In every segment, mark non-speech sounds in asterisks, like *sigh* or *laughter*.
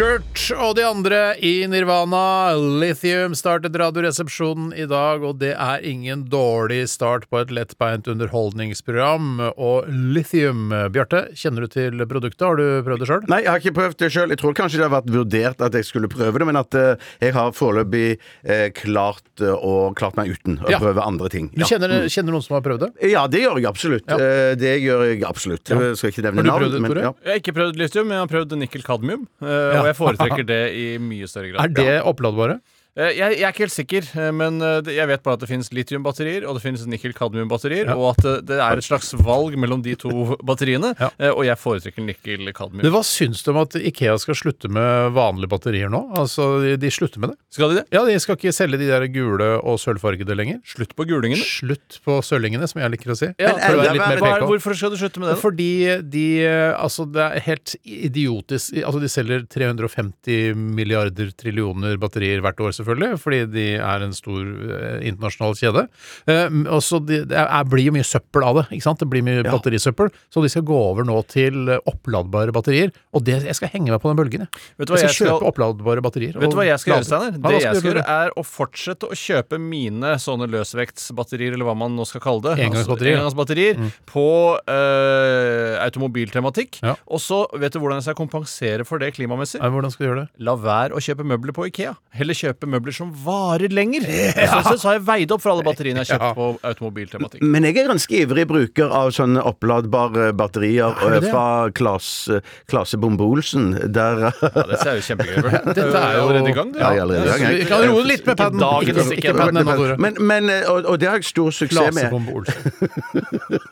Kurt og de andre i Nirvana, Lithium, startet Radioresepsjonen i dag, og det er ingen dårlig start på et lettbeint underholdningsprogram. Og Lithium, Bjarte, kjenner du til produktet? Har du prøvd det sjøl? Nei, jeg har ikke prøvd det sjøl. Jeg tror kanskje det har vært vurdert at jeg skulle prøve det, men at eh, jeg har foreløpig eh, klart eh, å klart meg uten å Ja. prøve andre ting. Du kjenner, kjenner noen som har prøvd det? Ja, det gjør jeg absolutt. Ja. Det gjør jeg absolutt. Jeg skal ikke nevne Har du prøvd det, men Tore? ja. Jeg har ikke prøvd lithium, men jeg har prøvd nikkel-kadmium. Og jeg foretrekker det i mye større grad. Er det oppladbare? Eh, Jeg, jeg er ikke helt sikker, eh, men eh, jeg vet bare at det finnes litiumbatterier og det finnes nikkel-kadmium-batterier, Ja. og at det er et slags valg mellom de to *laughs* batteriene. Ja. Og jeg foretrekker nikkel-kadmium. hva syns du om at Ikea skal slutte med vanlige batterier nå? Altså, de, slutter med det. Skal de det? Ja, de skal ikke selge de der gule og sølvfargede lenger. Slutt på gulingene? Slutt på sølvingene, som jeg liker å si. Ja, Men, er, litt er, hvorfor skal du slutte med det? da? Fordi de Altså, det er helt idiotisk Altså, de selger 350 milliarder trillioner batterier hvert år, selvfølgelig, fordi de er en stor eh, internasjonal kjede. Eh, og så de, det er, blir jo mye søppel av det, ikke sant? Det blir mye batterisøppel. Så de skal gå over nå til eh, oppladbare batterier. Og det, jeg skal henge meg på den bølgen, jeg. Vet du hva jeg jeg skal kjøpe skal- oppladbare batterier. Vet du hva jeg skal gjøre, Steiner? Ja, Det jeg skal gjøre, er å fortsette å kjøpe mine sånne løsvektsbatterier, eller hva man nå skal kalle det. Engangsbatterier. Altså, engangsbatterier på eh, automobiltematikk. Ja. Og så vet du hvordan jeg skal kompensere for det klimamessig? Ja, Hvordan skal du gjøre det? La være å kjøpe møbler på Ikea. Heller kjøpe møbler som varer lenger. *laughs* Sånn sett så har jeg veid opp for alle batteriene jeg har kjøpt *laughs* Ja. på automobiltematikk. Men jeg er ganske ivrig bruker av sånne oppladbare batterier Er du eh, det? fra Klase, Klase Bombe-Olsen. Der Ja, det ser jo kjempegøy ut. *laughs* Dette er jo- allerede i gang. Ja, jeg er allerede i gang, jeg. Kan roe litt med Ikke padden. dagens, Ikke, padden ennå, Tore. men, men, eh, og, og det har jeg stor suksess med. Olsen.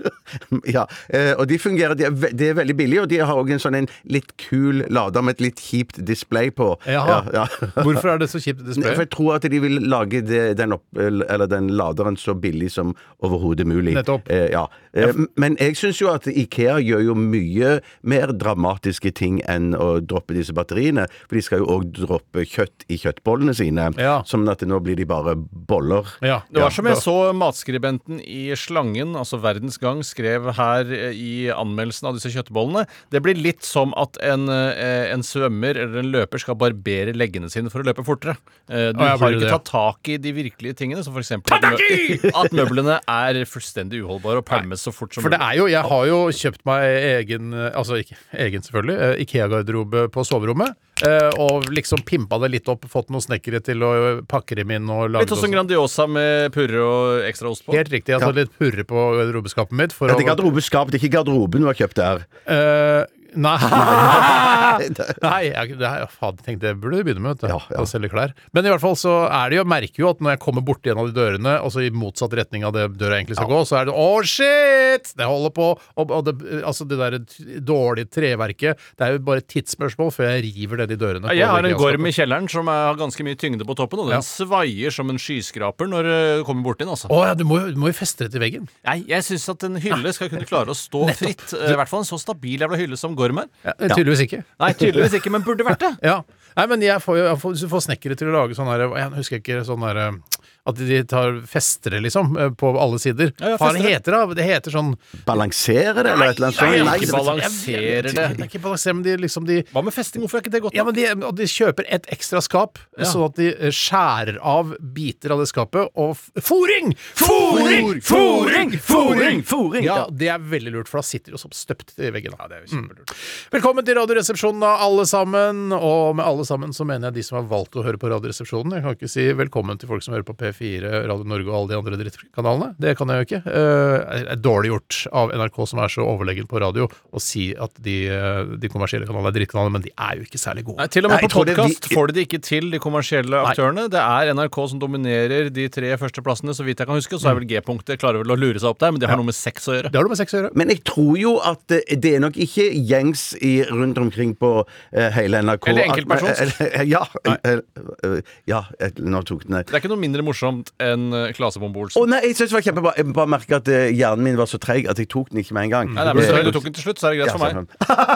Ja, eh, og de fungerer, de er, de er veldig billige, og de har òg en sånn en litt kul lader med et litt kjipt display på. Jaha. Ja, ja. Hvorfor er det så kjipt Nei, For jeg tror at de vil lage det, den, opp, eller den laderen så billig som overhodet mulig. Nettopp. Eh, ja. Eh, men jeg syns jo at Ikea gjør jo mye mer dramatiske ting enn å droppe disse batteriene. For de skal jo òg droppe kjøtt i kjøttbollene sine. Ja. Sånn at nå blir de bare boller. Ja, Det var som jeg så matskribenten i Slangen, altså Verdens Gang, skrev her eh, i anmeldelsen av disse kjøttbollene. Det blir litt som at en, eh, en svømmer eller en løper skal barbere leggene sine for å løpe fortere. Eh, Du ja, har ikke det? tatt tak i de virkelige tingene, som f.eks. At, mø- at møblene er fullstendig uholdbare og pælmes så fort som For det er jo, jeg har jo kjøpt meg egen, eh, altså ikke egen selvfølgelig, eh, Ikea-garderobe på soverommet. eh, Og liksom pimpa det litt opp, fått noen snekkere til å pakke dem inn og lage Litt sånn Grandiosa med purre og ekstra ost på. Helt riktig. Jeg har tatt litt purre på garderobeskapet mitt. For Ja, det er å, garderobeskap, det er ikke garderoben du har kjøpt der. Eh, *laughs* nei Nei, jeg, det er, faen, tenkte jeg burde begynne med. Vet du, Ja, ja. Å selge klær. Men i hvert fall så er det jo, jeg merker jo at når jeg kommer borti en av de dørene, og så i motsatt retning av det døra egentlig skal gå, så er det å shit! Det holder på. Og, og det, altså det der dårlige treverket, det er jo bare et tidsspørsmål før jeg river ned de dørene. Ja, Jeg har en gorm i kjelleren som er- har ganske mye tyngde på toppen, og den Ja. svaier som en skyskraper når du kommer borti den. altså. Å ja, du må, du må jo feste det til veggen. Nei, jeg syns at en hylle skal kunne klare å stå fritt. eh, I hvert fall en så stabil jævla hylle som Gorm er. Ja, tydeligvis ikke. Nei, tydeligvis ikke, men burde vært det. *laughs* Ja. Nei, men jeg får jeg får, får snekkere til å lage sånn her Jeg husker ikke sånn her At de tar fester det, liksom, eh, på alle sider. Ja, ja, Hva det. heter det? Det heter sånn Balansere det, eller et eller annet sånt? nei, ikke det- balanserer det. Det er ikke balansere, men de liksom de Hva med festing? Hvorfor er ikke det godt ja, men de, og de kjøper et ekstra skap, Ja. sånn at de eh, skjærer av biter av det skapet. Og f Foring! Foring! Foring! Foring! Fôring, Ja, det er veldig lurt, for da sitter det jo som støpt i veggen. Ja, det er jo kjempelurt. Velkommen til Radioresepsjonen, da, alle sammen. Og med alle sammen så mener jeg de som har valgt å høre på Radioresepsjonen. Jeg kan ikke si velkommen til folk som hører på P4, Radio Norge og alle de andre drittkanalene. Det kan jeg jo ikke. Eh, Det er dårlig gjort av NRK, som er så overlegen på radio, å si at de, eh, de kommersielle kanalene er drittkanaler, men de er jo ikke særlig gode. Nei, Til og med Nei, på podkast får de det ikke til, de kommersielle aktørene. Det er NRK som dominerer de tre førsteplassene, så vidt jeg kan huske. Og så er vel G-punktet klarer vel å lure seg opp der, men det har noe med sex å gjøre. Det har noe med sex å gjøre. Men jeg tror jo at eh, det er nok ikke gjengs i, rundt omkring på uh, hele NRK Eller enkeltpersons. Ja. eh, eh, Ja, eh, nå tok den Det er ikke noe mindre morsomt enn eh, Klasebombe Å nei, jeg synes det var kjempebra. Jeg bare merker at eh, hjernen min var så treig at jeg tok den ikke med en gang. Nei, nei, men så lenge du tok den til slutt, så er det greit for meg. sånn.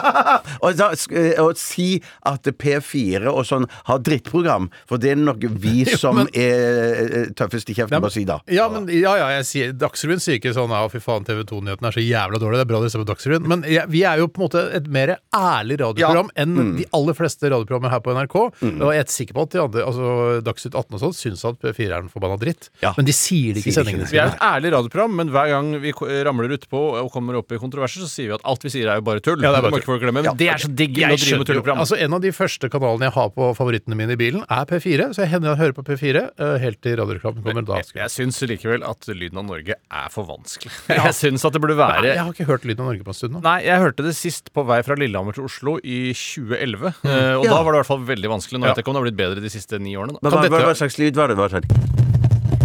*laughs* og da, sk- eh, å si at P4 og sånn har drittprogram, for det er nok vi *laughs* som er eh, tøffest i kjeften på å si da. Ja, men, ja, ja, jeg sier, Dagsrevyen sier ikke sånn ja, fy faen, TV 2-nyhetene er så jævla dårlige. Det er bra dere ser på Dagsrevyen. Men jeg, vi er jo på en måte et mer ærlig radioprogram enn Mm. de aller fleste radioprogrammer her på NRK. Og jeg er sikker på at de andre, altså Dagsnytt 18 og sånn, syns at P4 er en forbanna dritt. Ja. Men de sier det ikke i sendingene. Vi er et ærlig radioprogram, men hver gang vi ramler utpå og kommer opp i kontroverser, så sier vi at alt vi sier er jo bare tull. Ja, det er bare tull. glemme. Men det er så digg å drive med tulleprogram. altså En av de første kanalene jeg har på favorittene mine i bilen, er P4. Så jeg hender jeg hører på P4 eh, helt til radioreklamen kommer. Da jeg, jeg syns likevel at Lyden av Norge er for vanskelig. *laughs* Jeg syns at det burde være Jeg har ikke hørt Lyden av Norge på en stund nå. Nei, jeg hørte det sist på vei fra Lillehammer til Oslo i 2011. Mm. eh, og Ja. da var det i hvert fall veldig vanskelig. Nå vet jeg ikke om det har blitt bedre de siste ni årene. Da. Hva, Kan hva, dette- hva slags lyd var det? Hva slags-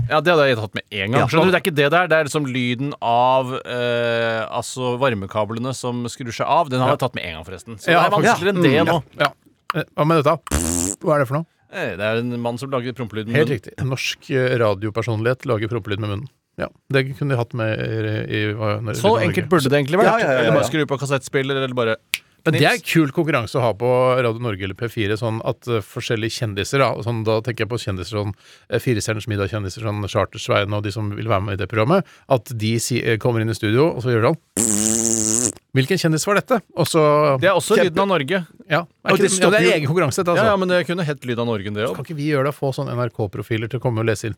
Ja, Det hadde jeg tatt med en gang. Ja. Skjønner du, Det er ikke det der. Det er liksom lyden av eh, Altså varmekablene som skrur seg av. Den hadde jeg tatt med en gang, forresten. Så Ja, det er vanskeligere enn det nå. Ja. Eh, Hva med dette? Hva er det for noe? Eh, Det er en mann som lager prompelyd med Helt munnen. riktig. En norsk eh, radiopersonlighet lager prompelyd med munnen. Ja, Det kunne de hatt med i, i i når- Så enkelt burde det egentlig vært. Ja, ja, ja, ja. Eller bare skru på kassettspiller, eller bare Men det er kul konkurranse å ha på Radio Norge eller P4, sånn at uh, forskjellige kjendiser da, sånn, Da tenker jeg på kjendiser sånn uh, Firestjerners middag-kjendiser, sånn Charter-Svein og de som vil være med i det programmet, at de si, uh, kommer inn i studio, og så gjør de sånn Hvilken kjendis var dette? Også, Det er også lyden av Norge. Ja, er ikke, det ja, det er egen konkurranse, dette, altså. ja, men det kunne hett Lyd av Norge, det Kan ikke vi gjøre det? Få sånne NRK-profiler til å komme og lese inn?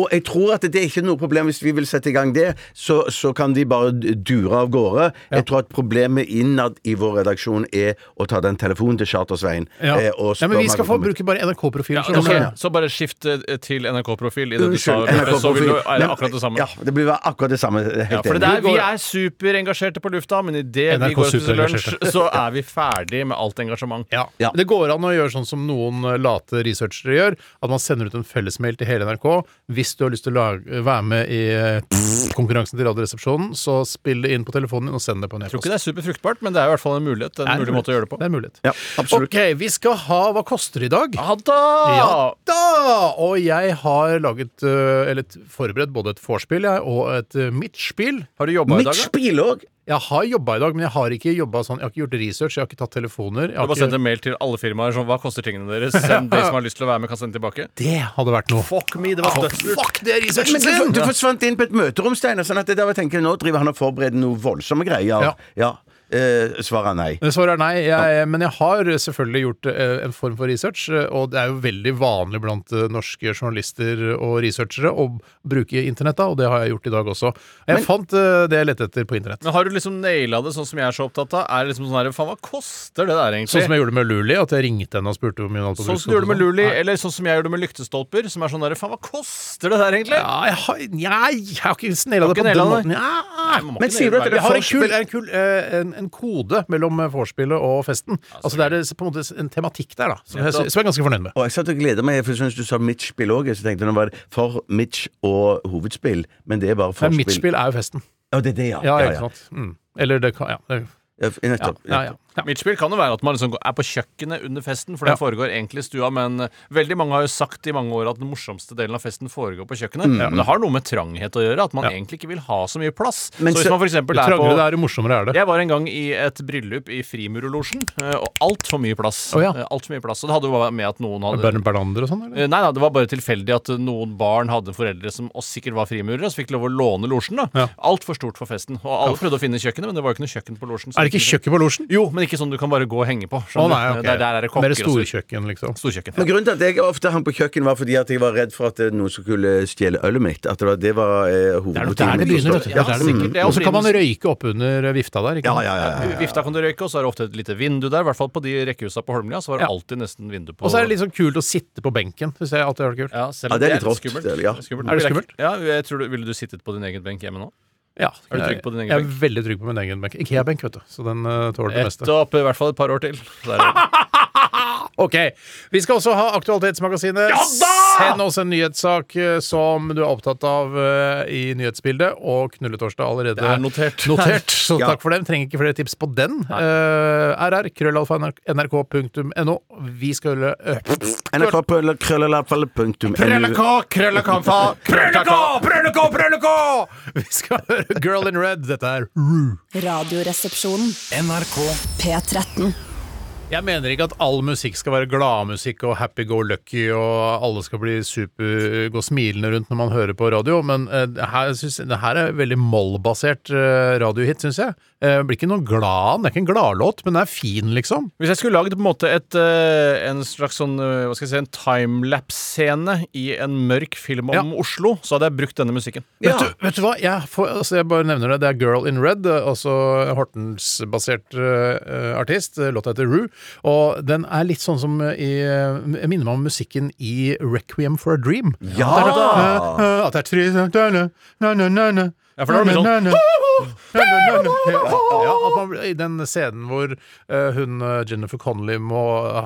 Og jeg tror at det er ikke noe problem hvis vi vil sette i gang det, så, så kan de bare dure av gårde. Jeg tror at problemet innad i vår redaksjon er å ta den telefonen til Charter-Svein. Ja. eh, og ja, men vi skal få bruke bare NRK-profiler. Ja, så- Så bare skift eh, til NRK-profil i det du sa. Så vil du er det akkurat det samme. Ja, det blir akkurat det samme. Helt Ja, for det enig. er, vi er superengasjerte på lufta, men idet vi går og spiser lunsj, så er vi ferdig med alt engasjement. Ja. Ja. Det går an å gjøre sånn som noen eh, late researchere gjør, at man sender ut en fellesmail til hele NRK. Hvis du har lyst til å lage, være med i eh, konkurransen til Radioresepsjonen, så spill det inn på telefonen din og send det på en Jeg tror ikke det er superfruktbart, men det er i hvert fall en mulighet. En mulig måte å gjøre det på. Det er en mulighet. Ja, absolutt. Ok, vi skal ha Hva koster i dag? Ja da! Ja da! Og jeg har laget, eh, eller forberedt både et vorspiel og et midtspill. Har du jobba i dag, da? spill òg! Jeg har jobba i dag, men jeg har ikke jobbet sånn Jeg har ikke gjort research, jeg har ikke tatt telefoner. Jeg Du har har bare sendt en mail til alle firmaer sånn Hva koster tingene deres? *laughs* Send de som har lyst til å være med, kan sende tilbake. det hadde vært noe. Fuck me, det var dødslurt. Fuck, det er researchen Men du, sin! du forsvant inn på et møterom, Steinar. Sånn at det der jeg tenker, nå driver han og forbereder noe voldsomme greier. Ja. Ja. Eh, svaret er nei. Svaret er nei, jeg, men jeg har selvfølgelig gjort eh, en form for research, eh, og det er jo veldig vanlig blant eh, norske journalister og researchere å bruke internett, da, og det har jeg gjort i dag også. Jeg Men- fant eh, det jeg lette etter på internett. Men har du liksom naila det sånn som jeg er så opptatt av? Er det liksom sånn her, Faen, hva koster det der, egentlig? Sånn som jeg gjorde med Luli, at jeg ringte henne og spurte hvor mye hun holdt på Sånn som du gjorde med sånn. Luli, Nei. eller sånn som jeg gjorde med lyktestolper. Som er sånn der, faen, hva koster det der, egentlig? Ja, jeg har, nei, jeg har ikke naila det på den måten. Ja. Men sier du at det er en kul, en, kul en, en kode mellom vorspielet og festen. Altså Det er det, på en måte en tematikk der, da, som jeg, som jeg er ganske fornøyd med. Og jeg satt og gleda meg, for jeg synes du sa midtspill òg, så tenkte jeg nå var det for midtspill og hovedspill, men det er bare forspill. Men spill er jo festen. Ja, det er det, ja. Ja, ja, ikke sant. Mm. Eller det kan Ja. Det, Ja, nettopp. ja, ja, ja. Mitt spill kan jo være at man liksom er på kjøkkenet under festen, for Ja. det foregår egentlig i stua, men eh, veldig mange har jo sagt i mange år at den morsomste delen av festen foregår på kjøkkenet. Men det har noe med tranghet å gjøre, at man Ja. egentlig ikke vil ha så mye plass. Men så hvis man for Jo er på det er, jo morsommere er det. Jeg var en gang i et bryllup i Frimurerlosjen, eh, og altfor mye plass. Oh, ja. Eh, Alt for mye plass. Og det hadde jo med at noen hadde Ber- Berlander og sånn, eller? Nei da, det var bare tilfeldig at noen barn hadde foreldre som også sikkert var frimurere, og så fikk lov å låne losjen. da Ja. Altfor stort for festen. Og alle prøvde å finne kjøkkenet, men det var jo ikke noe kjøkken på losjen. Er det ikke kjøkken på losjen? Jo, men ikke sånn du kan bare gå og henge på. Å nei, ok. der, der er det kokker Mer og så- storkjøkken, liksom. Storkjøkken. Men grunnen til at jeg ofte hang på kjøkken, var fordi at jeg var redd for at eh, noen skulle stjele ølet mitt. At det var, det var eh, hovedmotivet. Der det begynner, vet du. Ja, Ja, det det. sikkert. Det er Og så kan man røyke oppunder vifta der. Ikke Ja, sant? ja, ja, ja, ja. Vifta kan du røyke, og så er det ofte et lite vindu der. I hvert fall på de rekkehusa på Holmlia. Så var det Ja. alltid nesten vindu på Og så er det litt sånn kult å sitte på benken. Synes jeg alltid har vært kult. ja, selv Ja, det er litt rått, skummelt. det er- ja. Det. Er det skummelt? Ja, jeg tror du, Ville du sittet på din egen benk hjemme nå? Ja, Er du trygg på din egen jeg er veldig trygg på min egen benk. Ikea-benk, vet du. Så den uh, tåler det meste. Ett opp, i hvert fall et par år til. Så er det- *laughs* *laughs* Ok, Vi skal også ha Aktualitetsmagasinet. Ja! Send oss en nyhetssak eh, som du er opptatt av eh, i nyhetsbildet, og Knulletorsdag allerede Det er notert. *laughs* notert. Så Ja. takk for den. Trenger ikke flere tips på den. Uh, RR, krøllalfa, nrk.no. Vi skal uh, NRK krøllalfa krøllelappfall Krøllalfa krøllalfa prølekå, prølekå! Vi skal høre Girl in Red. Dette er Roo. Radioresepsjonen. NRK P13. Jeg mener ikke at all musikk skal være gladmusikk og happy-go-lucky, og alle skal bli super, gå smilende rundt når man hører på radio, men uh, her, synes, det her er veldig moll-basert eh, radiohit, syns jeg. Eh, Det blir ikke noe glad, det er ikke en gladlåt, men den er fin, liksom. Hvis jeg skulle lagd på en måte et, eh, en slags sånn, eh, hva skal jeg si, en timelapse-scene i en mørk film om Oslo, så hadde jeg brukt denne musikken. Vet, du, vet du hva, jeg, får, altså jeg bare nevner det. Det er Girl in Red, eh, altså Hortens-basert uh, artist. Eh, Låta heter Rue. Og den er litt sånn som eh, i eh, Jeg minner meg om musikken i Requiem for a Dream. Ja! At det er, eh, eh, at det er tre na, na, na, na, na. Ja, for da blir det sånn. *laughs* Ja, at man, I den scenen hvor eh, hun eh, Jennifer Connelly må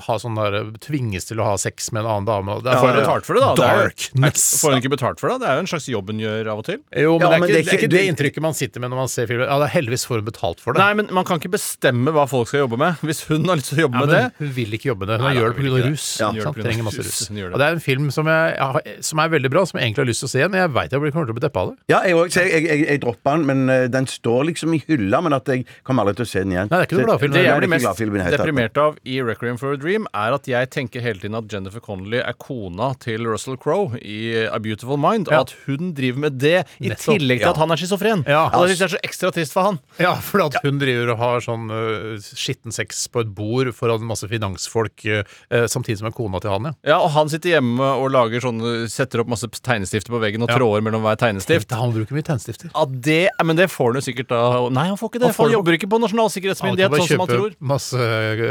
ha sånn der tvinges til å ha sex med en annen dame. og Det er Får hun for- betalt for det, da? Det er- Darkness. Får hun ikke betalt for det? Det er jo en slags jobb hun gjør av og til. Jo, men, Ja, det, er men ikke, det er ikke det inntrykket man sitter med når man ser filmen. Ja, det er heldigvis får hun betalt for det. Nei, men man kan ikke bestemme hva folk skal jobbe med. Hvis hun har lyst til å jobbe Ja, med det hun vil ikke jobbe med det. Hun Nei, gjør det hun vil pga. ikke rus. Ja, hun gjør det sant? på grunn av Trenger masse rus. rus. Hun gjør det. Og det er en film som, jeg, jeg, har- som er veldig bra, som jeg egentlig har lyst til å se igjen. Men jeg veit jeg blir- kommer til å bli deppa av det. Ja, jeg, også, jeg, jeg, jeg droppa den, men eh, den står liksom i hylla. Men at jeg kommer aldri til å se den igjen. Nei, det er ikke noe gladfilm. Det jeg er blir mest deprimert av i Requiem for a Dream, er at jeg tenker hele tiden at Jennifer Connelly er kona til Russell Crowe i A Beautiful Mind, Ja. og at hun driver med det i Nettopp. tillegg til Ja. at han er schizofren. Ja. Og det synes jeg er så ekstra trist for han. Ja, for at hun driver og har sånn uh, skitten sex på et bord foran masse finansfolk, uh, samtidig som er kona til han, ja. Ja, Og han sitter hjemme og lager sånn, setter opp masse tegnestifter på veggen og Ja. tråder mellom hver tegnestift. Han bruker mye tennstifter. Ja, det, men det får han jo sikkert da Nei, han får ikke det. Han får han jobber ikke på Nasjonal sikkerhetsmyndighet, bare sånn som han kjøpe tror. Masse,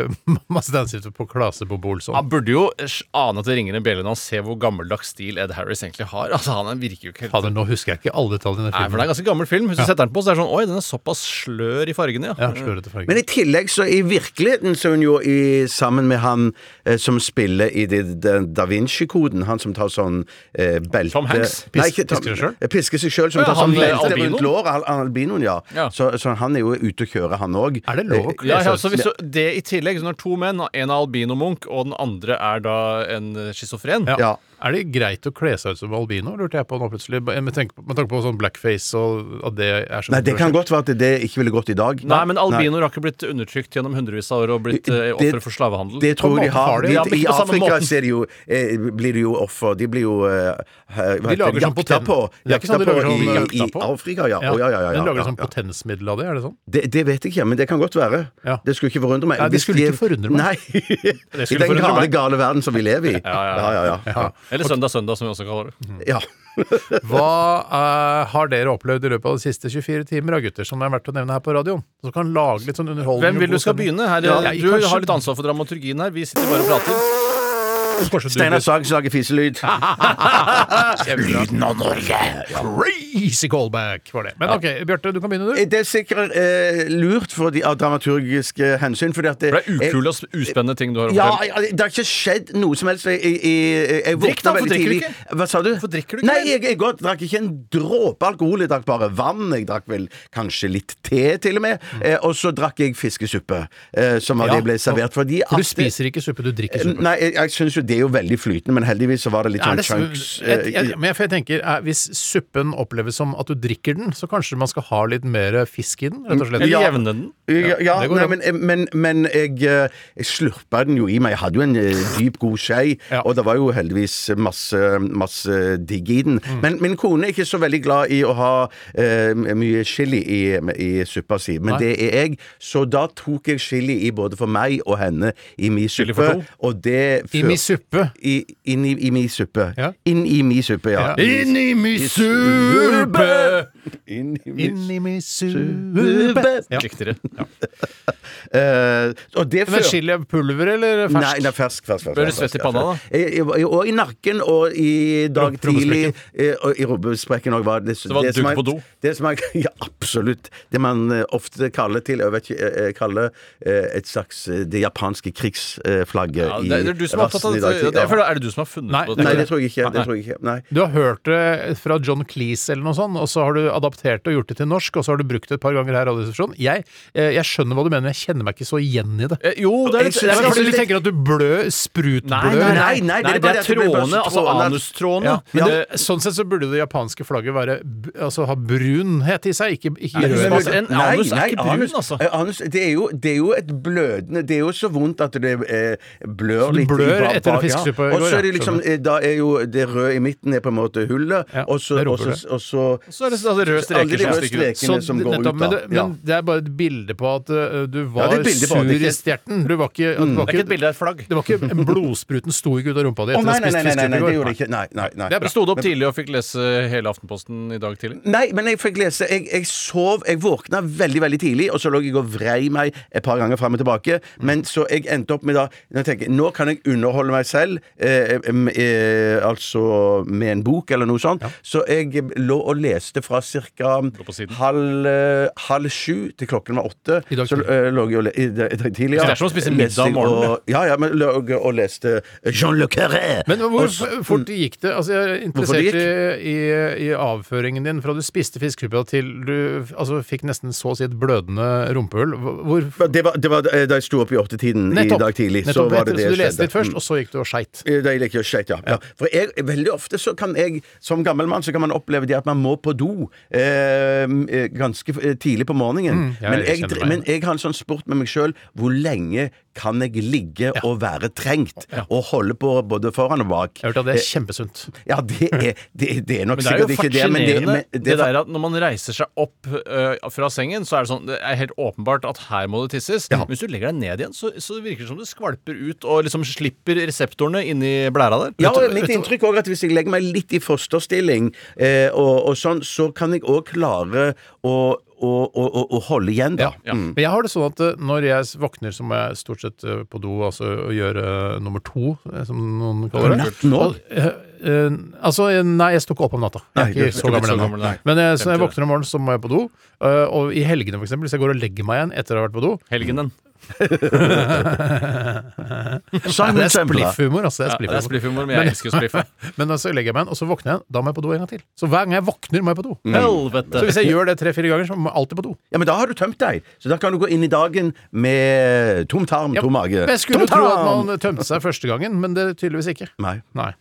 *laughs* masse tennstifter på Klase på Bolsson. Han burde jo ane at det ringer en bjelle når han ser hvor gammeldags stil Ed Harris egentlig har. Altså, Han virker jo ikke helt Fader, nå husker jeg ikke alle detaljene i Nei, for det er en ganske gammel film. Hvis du setter den på, så er det sånn Oi, den er såpass slør i fargene, ja. Ja, slørete farger. Men i tillegg, så i virkeligheten så er hun jo i, sammen med han eh, som spiller i de, de Da Vinci-koden, han som tar sånn eh, belte Tom Hanks? Nei, ikke Tom- Pisker seg eh, Pisker seg sjøl, som Ja, tar sånn han, albinoen? rundt låret. al- Albinoen, ja. Ja. Så, så han er jo ute å kjøre, han òg. Er det lov å kle Ja, ja, seg så ut? hvis du, det i tillegg, så når to menn, en er albino-munk, og den andre er da en schizofren Ja. Ja. Er det greit å kle seg ut som albino, lurte jeg på nå plutselig? Med tanke på, med tanke på sånn blackface og at det er så Nei, det kan godt være at det ikke ville gått i dag. Nei, men albinoer har ikke blitt undertrykt gjennom hundrevis av år og blitt eh, ofre for slavehandel. Det tror jeg de har. de, De, ja, I Afrika ser er de jo, eh, blir de jo offer. De blir jo eh, De lager sånn jakta poten- på. Det sånn Jakta på sånn i, jakta i? Afrika, ja. Å, ja, ja, ja, de ja, lager sånn potensmiddel av det, er det sånn? Det, det vet jeg ikke, men det kan godt være. Ja. Det skulle ikke forundre meg. Nei, det skulle ikke forundre meg. Nei. *laughs* I den gale, gale verden som vi lever i. Ja, ja, ja, ja, ja. Ja. Eller Søndag Søndag, som vi også kaller det. ja. *laughs* Hva eh, har dere opplevd i løpet av de siste 24 timer, da, gutter, som er verdt å nevne her på radioen? Som kan lage litt sånn underholdning? Hvem vil du skal begynne? Her, Ja, du kanskje- har litt ansvar for dramaturgien her. Vi sitter bare og prater. Kanskje du Steinar Sagen lager fiselyd. *laughs* Lyden av Norge! Crazy callback var det. Men ok, Bjarte, du kan begynne, du. Det er sikkert eh, lurt for de, av dramaturgiske hensyn, fordi at det, For det er ukule og uspennende ting du har å Ja, fortelle. ja, det har ikke skjedd noe som helst. Jeg, jeg, jeg, jeg Drikk da, våkna hvorfor veldig drikker du tidlig. ikke? Hva sa du? Hvorfor drikker du ikke Nei, mer? jeg, jeg godt, drakk ikke en dråpe alkohol. Jeg drakk bare vann. Jeg drakk vel kanskje litt te, til og med. Eh, og så drakk jeg fiskesuppe, eh, som av Ja, det ble servert. Fordi For du at- spiser ikke suppe, du drikker suppe. Nei, jeg, jeg syns jo det er jo veldig flytende, men heldigvis så var det litt Er sånn det, chunks. jeg, eh, jeg, men jeg, for jeg tenker, er, Hvis suppen oppleves som at du drikker den, så kanskje man skal ha litt mer fisk i den? rett og slett. Eller Ja. jevne den. Ja, ja det går nei, men, eh, men, men jeg, eh, jeg slurpa den jo i meg. Jeg hadde jo en eh, dyp, god skje, Ja. og det var jo heldigvis masse, masse digg i den. Mm. Men min kone er ikke så veldig glad i å ha uh, mye chili i, i suppa si, men Nei. det er jeg. Så da tok jeg chili i både for meg og henne i mi suppe. to? Og det I før- mi suppe. I, inn i, i mi suppe. Ja. Inn i mi suppe, ja. Ja. Inn i mi suppe! Uber. Inn i mis- Inni Sube. Ja. Riktigere. Eh, og det Men chili pulver eller fersk? Nei, nei, fersk, fersk, fersk. Bør du fersk, svette i fersk, panna, fersk. I- i- Og i nakken og i dag Rump- tidlig eh, Og i rumpesprekken òg var det det var som dugg er- på do? Det som er, *laughs* ja, absolutt. Det man eh, ofte kaller til Jeg vet ikke, eh, kaller eh, et slags eh, det japanske krigsflagget Ja, det, det er du som er opptatt av rassen i dag det. tidlig. Ja. er, er det du som har funnet Nei, på Nei, det tror jeg ikke. Det tror jeg ikke. Nei. Du har hørt det fra John Cleese eller noe sånt, og så har du adaptert det og gjort det til norsk, og så har du brukt det et par ganger her. Jeg, eh, jeg skjønner hva du mener, men jeg kjenner meg ikke så igjen i det. Eh, Jo, det er litt Jeg Det er fordi du tenker at du blør, sprutblør. Nei, nei, nei, nei, det nei, er det er trådene, altså trådene. anustrådene. Ja, Ja. det, sånn sett så burde det japanske flagget være Altså ha brunhet i seg, ikke, ikke rød. Altså, en anus er ikke brun, altså. eh, anus det, er jo, det er jo et blødende Det er jo så vondt at det eh, blør litt. blør etter bak- fiskesuppe i Og går, så er ja, det liksom Da er jo det røde i midten er på en måte hullet, Ja, og så det er og så- og så Så er det altså røde streker Alle de som røde stikker ut. strekene som går nettopp, ut, men, det, men det er bare et bilde på at uh, du var ja, sur i stjerten. Du var ikke, mm. det var er ikke et bilde, det er et flagg. det var ikke blodspruten sto ikke ut av rumpa di etter å nei, ha spist nei, i går. det gjorde det ikke. Nei, nei, nei. Det er bra. Du sto opp tidlig og fikk lese hele Aftenposten i dag tidlig? Nei, men jeg fikk lese Jeg, jeg sov Jeg våkna veldig veldig tidlig, og så lå jeg og vrei meg et par ganger fram og tilbake. Men så jeg endte opp med da Nå tenker jeg, nå kan jeg underholde meg selv, eh, eh, altså med en bok eller noe sånt. Så jeg lå og leste fra ca. halv, eh, halv sju til klokken var åtte. I dag så eh, lå jeg og le, i, i dag tidlig. Så det er som å spise middag om morgenen, ja, ja, men lå og leste Jean Le Carré. Men hvor så- fort gikk det? Altså, jeg er interessert i, i, i avføringen din fra du spiste fiskesuppe til du altså, fikk nesten så å si et blødende rumpehull. Hvor, det var, det var da jeg sto opp i åttetiden i dag tidlig. Så nettopp, var etter- det det så du leste litt først, Mm. og så gikk du og skeit. Da Da jeg og skeit, ja. ja. For jeg, veldig ofte så kan jeg, som gammel mann, så kan man oppleve det at man må på do eh, eh, ganske eh, tidlig på morgenen. ja, men, jeg jeg, men jeg har en sånn sport med meg sjøl. Hvor lenge kan jeg ligge og være trengt? Og holde på både foran og bak? Jeg har hørt at det er kjempesunt. Ja, det er, det, det er nok det er sikkert ikke det. Men det, men, det, det, er der at når man reiser seg opp uh, fra sengen, så er det sånn Det er helt åpenbart at her må det tisses. Men hvis du legger deg ned igjen, så, så virker det som det skvalper ut og liksom slipper reseptorene inni blæra der. Ja, og mitt inntrykk er at hvis jeg legger meg litt i fosterstilling, eh, og, og sånn, så kan jeg òg klare og, og, å, å holde igjen, da. Ja. Men jeg har det sånn at eh, når jeg våkner, så må jeg stort sett eh, på do altså og gjøre eh, nummer to, som noen kaller det. Og, eh, altså, nei, jeg står ikke opp om natta. Jeg er Nei, ikke så gammel ennå. Men jeg, så når jeg våkner om morgenen, så må jeg på do. og i helgene, for eksempel, hvis jeg går og legger meg igjen etter å ha vært på do Helgenen. *laughs* Det er spliffhumor, altså. Det er Ja, spliff spliffhumor. spliffhumor, men jeg elsker å spliffe. *laughs* Men så legger jeg meg inn, og så våkner jeg. Da må jeg på do en gang til. Så hver gang jeg våkner, må jeg på do. Mm. Helvete! Så hvis jeg gjør det tre-fire ganger, så må jeg alltid på do. Ja, men da har du tømt deg. Så da kan du gå inn i dagen med tom tarm, tom mage. Ja, Jeg skulle tro at man tømte seg første gangen, men det tydeligvis ikke. Nei. Nei.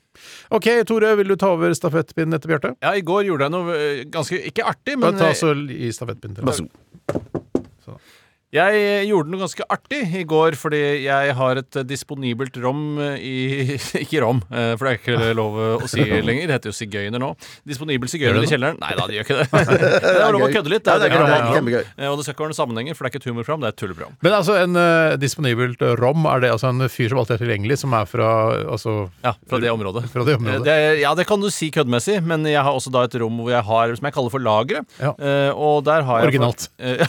OK, Tore, vil du ta over stafettpinnen etter Bjarte? Ja, i går gjorde jeg noe øh, ganske Ikke artig, Bare men ta øh, så i stafettpinnen til Vær så god. Jeg gjorde noe ganske artig i går, fordi jeg har et eh, disponibelt rom eh, i *laughs* Ikke rom, eh, for det er ikke lov eh, å si *laughs* lenger. Det heter jo sigøyner nå. Disponibel sigøyner i kjelleren. Nei da, de gjør ikke det. *laughs* Det er lov å kødde litt. Det er det det er lov å Eh, Og det skal ikke være noen sammenhenger, for det er ikke et humorprogram, det er et tulleprogram. Men altså, en uh, disponibelt eh, rom, er det altså en fyr som alltid er tilgjengelig, som er fra altså Ja, fra det området. Fra det Eh, området. Det, ja, det kan du si køddmessig, men jeg har også da et rom hvor jeg har som jeg kaller for lageret. Ja. Uh, og der har jeg Originalt. Eh,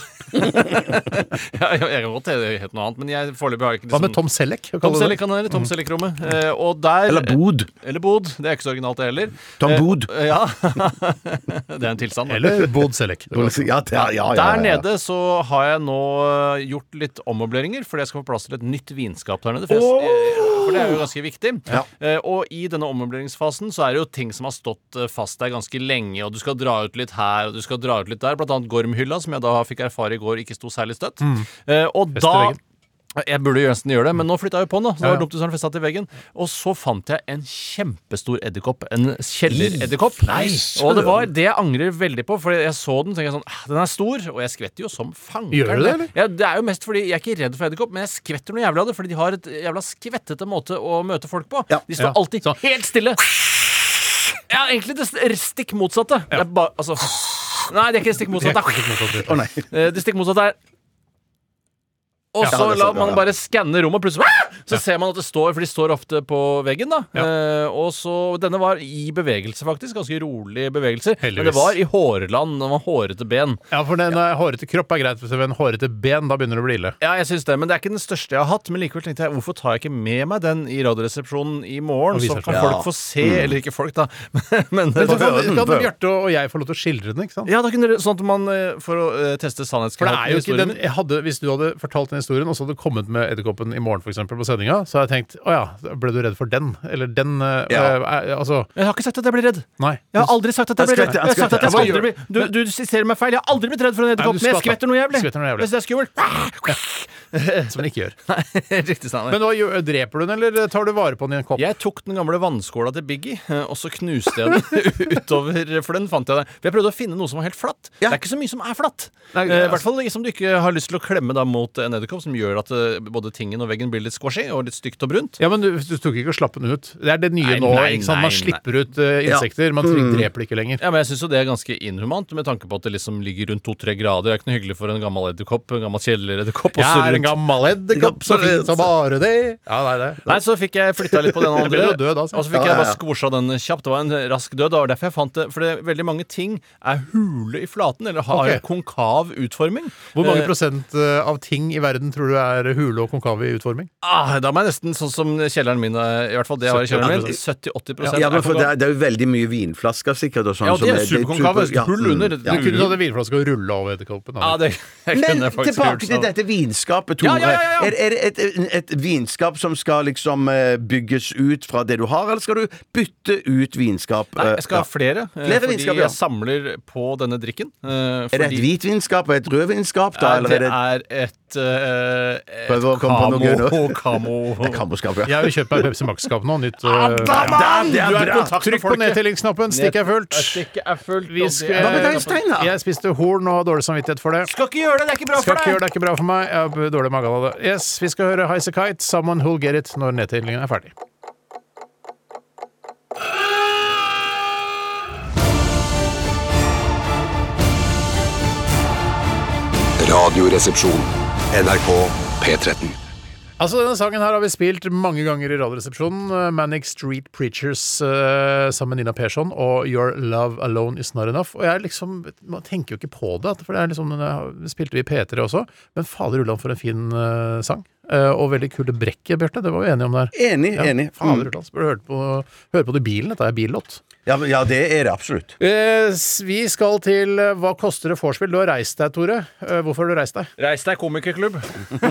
*laughs* ja, jeg, kan godt hete noe annet, men jeg foreløpig har ikke liksom, Hva med liksom Tom Selleck? Tom? Selleck kan hete. Tom Selleck-rommet. Eh, og der Eller bod. Eller bod. Det er ikke så originalt, det heller. Tom Eh, Bod. eh, ja. *laughs* det er en tilstand. da. Eller Bod Selleck. Ja, ja, ja, ja, ja, Der nede så har jeg nå eh, gjort litt ommøbleringer, fordi jeg skal få plass til et nytt vinskap der nede. For, jeg, eh, for det er jo ganske viktig. Eh, og i denne ommøbleringsfasen så er det jo ting som har stått eh, fast der ganske lenge, og du skal dra ut litt her, og du skal dra ut litt der. Blant annet Gormhylla, som jeg da fikk erfare i går ikke sto særlig støtt. Eh, og da. Jeg burde jo nesten gjøre det, men nå flytta jeg jo på den. da Så det var dumt hvis festa til veggen Og så fant jeg en kjempestor edderkopp. En kjelleredderkopp. Og det var det jeg angrer veldig på, for jeg så den og tenkte jeg sånn "Ah, Den er stor, og jeg skvetter jo som fankeren. Gjør du det, eller? Ja, det er jo mest fordi jeg er ikke redd for edderkopp, men jeg skvetter noe jævlig av det, fordi de har et jævla skvettete måte å møte folk på. Ja. De står alltid Så- helt stille. Ja, egentlig det stikk motsatte. Det er bare Altså Nei, det er ikke det stikk motsatte. Det er- Eh, Det stikk motsatte er Og så det er la man bare skanne rommet, og plutselig så ser man at det står For de står ofte på veggen, da. Eh, og så Denne var i bevegelse, faktisk. Ganske rolige bevegelser. Men det var i hårland. Det var hårete ben. Ja, for den eh, hårete kropp er greit, men hårete ben, da begynner det å bli ille. Ja, jeg synes det, men det er ikke den største jeg har hatt. Men likevel tenkte jeg, hvorfor tar jeg ikke med meg den i Radioresepsjonen i morgen? Så kan folk få se, eller ikke folk, da. *laughs* men, Men så kan, *laughs* kan. Bjarte og jeg få lov til å skildre den, ikke sant? ja, da kunne sånn at man eh, For å teste For det sannhetskravet er jo ikke den hadde, Hvis du hadde fortalt den historien, og så hadde du kommet med Edderkoppen i morgen for eksempel, på sendinga, så hadde jeg tenkt å ja, ble du redd for den? Eller den eh, Ja. øh, Altså, Jeg har ikke sagt at jeg blir redd. nei. Jeg har aldri sagt at jeg blir redd. Jeg har sagt at jeg skal aldri bli Du, du siterer meg feil. Jeg har aldri blitt redd for en edderkopp, men jeg skvetter noe jævlig. Skvetter noe jævlig. Jeg synes det er skummelt. *laughs* *laughs* Som den ikke gjør. *laughs* Riktig, Steinar. Men hva, dreper du den, eller tar du vare på den i en kopp? Jeg tok den gamle vannskåla til Biggie, eh, og så knuste jeg den *laughs* utover, for den fant jeg der. For jeg prøvde å finne noe som var helt flatt. Ja. Det er ikke så mye som er flatt. Nei, Eh, I hvert fall som du ikke har lyst til å klemme da mot en edderkopp, som gjør at eh, både tingen og veggen blir litt squashy og litt stygt og brunt. Ja, men du, du tok ikke å slappe den ut. Det er det nye Nei, nå. nei, ikke sant? nei, Man slipper ut uh, insekter. Man Mm. dreper det ikke lenger. Ja, men jeg syns jo det er ganske inhumant, med tanke på at det liksom ligger rundt to-tre grader. Det er ikke noe hyggelig for en gammel edderkopp, en gammel kjeledderkopp. Jeg er en gammel edderkopp, så fint som bare det. Ja, nei, det. Nei, så fikk jeg flytta litt på den *laughs* andre. død, altså. Og så fikk Ja, jeg bare ja. skvosja den kjapt. Det var en rask død. Det var derfor jeg fant det. For det, veldig mange ting er hule i flaten, eller har okay. konkav utforming. Hvor mange Eh, prosent eh, av ting i verden tror du er hule og konkave i utforming? ah, Da må jeg nesten sånn som kjelleren min, eh, i hvert fall det jeg har i kjelleren min, 70-80%. 70-80 Ja, men for det, er- det er jo veldig mye vinflasker sikkert. Og sånn, Ja, det de er superkonkave. ja, Hull mm, under. ja. Du kunne tatt en vinflaske og rulla over edderkoppen. Ja, det *laughs* jeg Men kunne tilbake til sånn. dette vinskapet, Tore. Ja, ja, ja, ja. Er, er det et, et vinskap som skal liksom eh, bygges ut fra det du har, eller skal du bytte ut vinskap? Nei, eh, jeg skal ha flere. eh, Flere fordi vinskap, jeg samler på denne drikken. Fordi... Er det et hvitvinskap og et rødvinskap, da? Det er er et, eh, et Prøv å komme på noe gøy nå. *laughs* kamo, kamo. Ja. Jeg har jo kjøpt meg Pepsi Max-skap nå. Nytt. eh, det er du er i kontakt Trykk på nedtellingsknappen. Stikket er fullt. Stikket er fullt. Vi skal- Hva med deg, Steinar? Jeg spiste horn og har dårlig samvittighet for det. Skal ikke gjøre det, det er ikke bra Skal for ikke gjøre deg! det, er ikke bra for meg. Jeg har dårlig mage av det. Yes, Vi skal høre Highasakite, 'Someone Who'll Get It', når nedtellingen er ferdig. Radioresepsjon. NRK P13. Altså, Denne sangen her har vi spilt mange ganger i Radioresepsjonen. Eh, Manic Street Preachers eh, sammen med Nina Persson og Your Love Alone Is Not Enough. Og jeg liksom, Man tenker jo ikke på det, for det er liksom, spilte vi i P3 også. Men fader ulland for en fin eh, sang. Eh, og veldig kule brekket, Bjarte. Det var vi enige om der. Enig, Ja, enig. Fader Mm. bør hørt på, høre på det i bilen. Dette er billåt. Ja, ja, det er det absolutt. Eh, vi skal til eh, Hva koster det vorspiel? Du har reist deg, Tore. Eh, hvorfor har du reist deg? Reis deg, komikerklubb.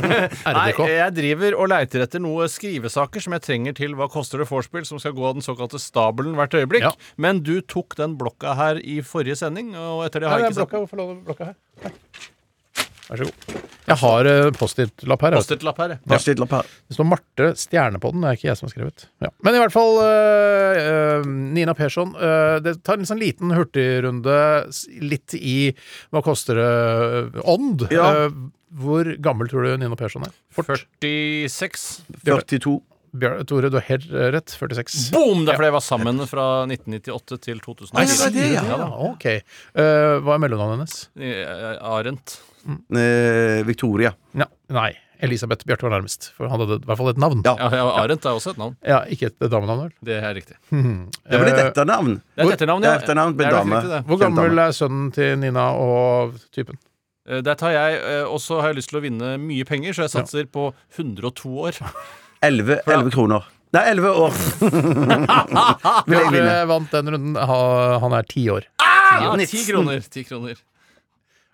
*laughs* Nei, jeg driver og leiter etter noen skrivesaker som jeg trenger til Hva koster det vorspiel, som skal gå av den såkalte stabelen hvert øyeblikk. Ja. Men du tok den blokka her i forrige sending, og etter det har jeg ikke sett blokka. Hvorfor lå blokka her? Her. Vær så god. Jeg har eh, Post-It-lapp her. altså. Post-it-lapp her. ja. Post-it-lapp her. Det står Marte Stjerne på den. Det er ikke jeg som har skrevet. Ja. Men i hvert fall øh, øh, Nina Persson. øh, det tar en sånn liten hurtigrunde s- litt i hva koster det øh, ånd. Ja. Øh, hvor gammel tror du Nina Persson er? Fort. 46. 42. Bjør- Tore, du har helt øh, rett. 46. Boom! Det er fordi jeg var sammen fra 1998 til 2004. Nei, det var det, ja. Ja, ok. Øh, hva er mellomnavnet hennes? Eh, Arendt. Eh, Victoria. Ja, nei. Elisabeth Bjarte var nærmest. For han hadde i hvert fall et navn. Ja. Ja, ja, Arendt er også et navn. Ja, ikke et damenavn, vel? Det er riktig. *laughs* Det var litt Eh, etternavn. Det er et etternavn, Det ja. er etternavn på Det en er dame. riktig, det. Hvor gammel er sønnen til Nina og typen? Eh, Der tar jeg, eh, og så har jeg lyst til å vinne mye penger, så jeg satser på 102 år. 11, 11 kroner. Nei, 11 år. *laughs* Vil jeg vinne. Bjarte vant den runden. Ha- Han er ti år. Niks. ti kroner. Ti kroner.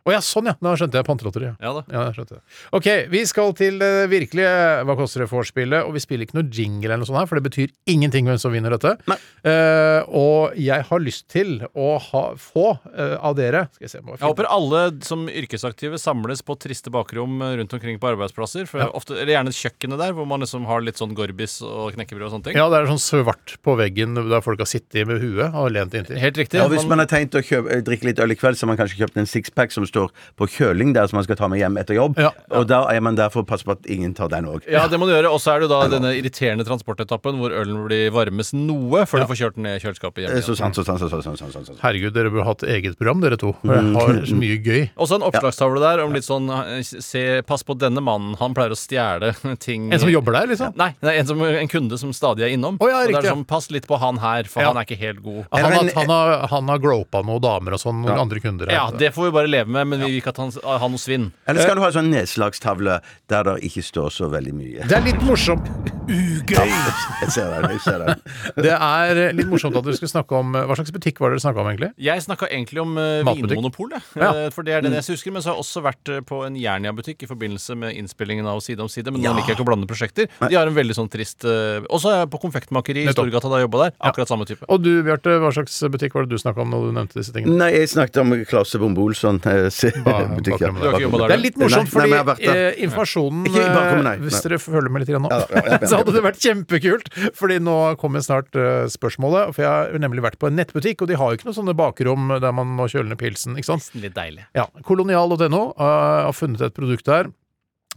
Å ja, sånn ja! Da skjønte jeg pantelotteriet. Ja da. Ja, jeg skjønte det. Ok, vi skal til det virkelige Hva koster det vorspielet? Og vi spiller ikke noe jingle eller noe sånt her, for det betyr ingenting hvem som vinner dette. Nei. Eh, og jeg har lyst til å ha, få uh, av dere Skal jeg se jeg håper alle som yrkesaktive samles på triste bakrom eh, rundt omkring på arbeidsplasser. For ofte, eller gjerne kjøkkenet der, hvor man liksom har litt sånn gorbis og knekkebrød og sånne ting. Ja, det er sånn svart på veggen der folk har sittet med huet og lent inntil. Helt riktig. Ja, hvis man har tenkt å kjøpe, drikke litt øl i kveld, så har man kanskje kjøpt en sixpack som står på kjøling der som man skal ta med hjem etter jobb. Ja. Og da er man der for å passe på at ingen tar den òg. Ja, det må du gjøre. Og så er det da denne irriterende transportetappen hvor ølen blir varmes noe før du får kjørt den ned i kjøleskapet hjemme. Så sant, så sant, så sant. Så sant, så sant. Herregud, dere burde hatt eget program, dere to. Dere har så mye gøy. Også en oppslagstavle der om litt sånn eh, Se, pass på denne mannen, han pleier å stjele *laughs* ting En som jobber der, liksom? Nei, er en, som, en kunde som stadig er innom. Oh, ja, Og det er ja. sånn, Pass litt på han her, for Ja. han er ikke helt god. Han, har- han, har, han har gropa noen damer og sånn, noen andre kunder. her. Ja, det får vi bare leve med, men vi vil ikke at han har noe svinn. Eller skal du ha en sånn nedslagstavle der det ikke står så veldig mye? Det er litt morsomt. Ugøy! *laughs* Jeg ser den. jeg ser den. Det er litt morsomt at dere skulle snakke om Hva slags butikk var det dere snakka om, egentlig? Jeg snakka egentlig om uh, Matbutikk. Vinmonopol, jeg. Ja. Eh, for det er den jeg husker. Men så har jeg også vært eh, på en Jernia-butikk i forbindelse med innspillingen av Side om side. Men nå liker jeg ikke å blande prosjekter. De har en veldig sånn trist uh, Og så er jeg på konfektmakeri i Storgata da jeg jobba der. Akkurat samme type. Og du, Bjarte, hva slags butikk var det du snakka om når du nevnte disse tingene? Nei, jeg snakket om Klasse Bombolson. Eh, se-. Du har ikke der, Det er litt morsomt, Nei, nei, fordi eh, informasjonen Ikke i bakrommet, nei. eh, Hvis dere følger med litt grann nå, Ja, ja, ja, ja. *laughs* så hadde det vært kjempekult. Fordi nå kommer snart uh, spørsmålet. For jeg har nemlig vært på en nettbutikk, og de har jo ikke noe sånne bakrom der man må kjøle ned pilsen. ikke sant? Litt deilig. Ja, Kolonial.no uh, har funnet et produkt der.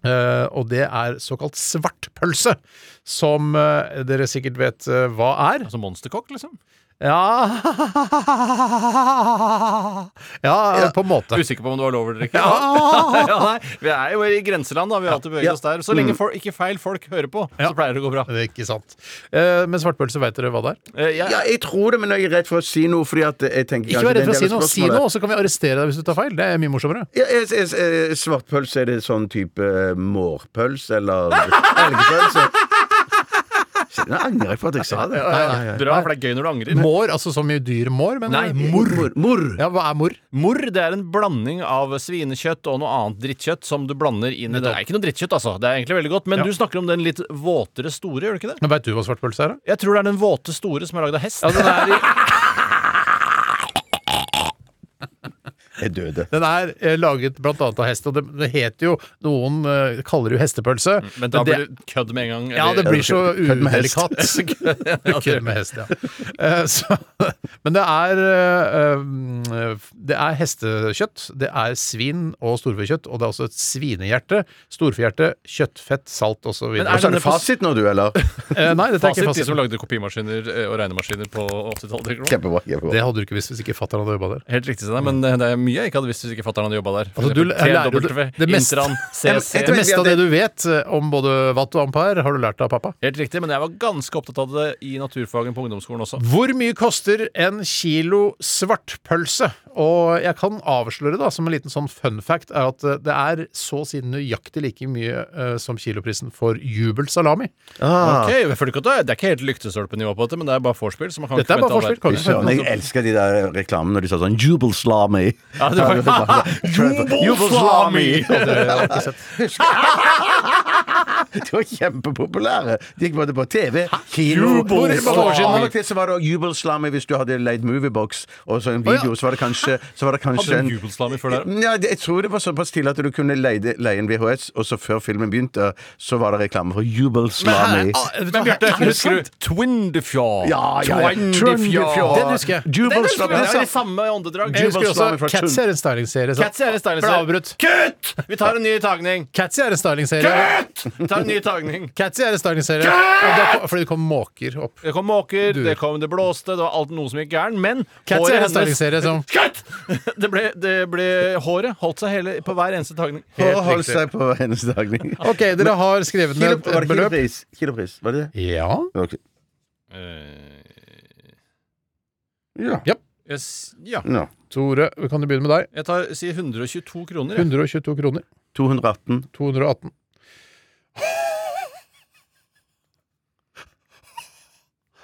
Uh, og det er såkalt svartpølse, som eh, dere sikkert vet eh, hva er. Altså monsterkokk, liksom? Ja Ja, på en måte. Usikker på om det var lov eller ikke? Ja. *laughs* ja, nei, vi er jo i grenseland, da. Vi har alltid beveget oss der. Så lenge folk, ikke feil folk hører på, så pleier det å gå bra. Det er ikke sant. Eh, men svartpølse, veit dere hva det er? Eh, jeg, Ja, jeg tror det, men jeg er redd for å si noe. Fordi at jeg tenker Ikke vær redd for å si noe. Si noe, så kan vi arrestere deg hvis du tar feil. Det er mye morsommere. Ja, jeg, jeg, jeg, svartpølse, er det sånn type mårpølse eller *laughs* elgpølse? Nå angrer jeg på at jeg sa det. Bra, for det er gøy når du angrer. Mår, altså så mye dyr mår, men Nei, Mor. Mor. Ja, hva er mor? Mor det er en blanding av svinekjøtt og noe annet drittkjøtt som du blander inn i Det det er ikke noe drittkjøtt, altså. Det er egentlig veldig godt. Men Ja. du snakker om den litt våtere store, gjør du ikke det? Men Veit du hva svartpølse er? da? Jeg tror det er den våte store som er lagd av hest. Ja, den er, *laughs* Jeg døde. den er eh, laget blant annet av hest, og det, det heter jo Noen eh, kaller det jo hestepølse. Men da det- blir det kødd med en gang. Ja, det blir så Kødd med hest. udelikat. *laughs* Kødd med hest, ja. Eh, Så, *laughs* men det er eh, um, Det er hestekjøtt, det er svin og storfekjøtt, og det er også et svinehjerte, storfehjerte, kjøttfett, salt osv. Men Og så er det fasit nå, du, eller? *laughs* Eh, nei, dette er Fasit, ikke de som fasit. lagde kopimaskiner eh, og regnemaskiner på 80-tallet. tenker du? Kjempebra. kjempebra. Det hadde du ikke visst hvis ikke fatter'n hadde jobba der. Helt riktig, Steinar, men det det er mye jeg ikke hadde visst hvis ikke fatter'n hadde jobba der. For Altså, du eksempel lærer det- TW, det meste- Intran, CC. *laughs* Det meste av det du vet eh, om både watt og ampere, har du lært av pappa. Helt riktig, men jeg var ganske opptatt av det i naturfagen på ungdomsskolen også. Hvor mye koster en kilo svartpølse? Og jeg kan avsløre, da, som en liten sånn fun fact, er at eh, det er så å si nøyaktig like mye uh, som kiloprisen for jubelsalami. Ah. Ok, jeg føler ikke at det er, det er ikke helt lyktestolpenivå på dette, men det er bare vorspiel. Så man kan Dette er bare søren, Jeg elsker de der reklamene når de sa sånn jubelsalami. Ja, det var- *laughs* jubelsalami! det? *laughs* *laughs* De var kjempepopulære. De gikk både på TV, kino til så var det Jubelslami hvis du hadde leid Moviebox og så en video, så var det kanskje, så var det kanskje Hadde en du jubelslami før der? Ja, jeg tror det var såpass tidlig at du kunne leie, leie en VHS, og så før filmen begynte, så var det reklame for Jubelslami. Men Bjarte, husker du Twindefjord? Ja, ja, ja. Twindefjord. Den husker jeg. Jubelslami. Det er i samme åndedrag. Jeg husker også Cats er en stylingsserie. så- Cats er en stylingsserie. Kutt! Vi tar en ny tagning. Cats er en stylingserie. Tar en ny tagning. Catsy er en stagningsserie. Fordi det kom måker opp. Det kom måker, Du. det kom det blåste, det var alt noe som gikk gærent, men Catsy er en stagningsserie som! *laughs* Det ble, det ble Håret holdt seg hele på hver eneste tagning. Og holdt seg på hver eneste tagning. *laughs* Ok, dere har skrevet Kilo, ned var et det beløp. kilopris? Kilopris, var det det? Ja. Okay. Uh, Ja. yes, ja. ja. Tore, kan du begynne med deg? Jeg tar, sier 122 kroner. Ja. 122 kroner. 218. 218. Hey! *laughs*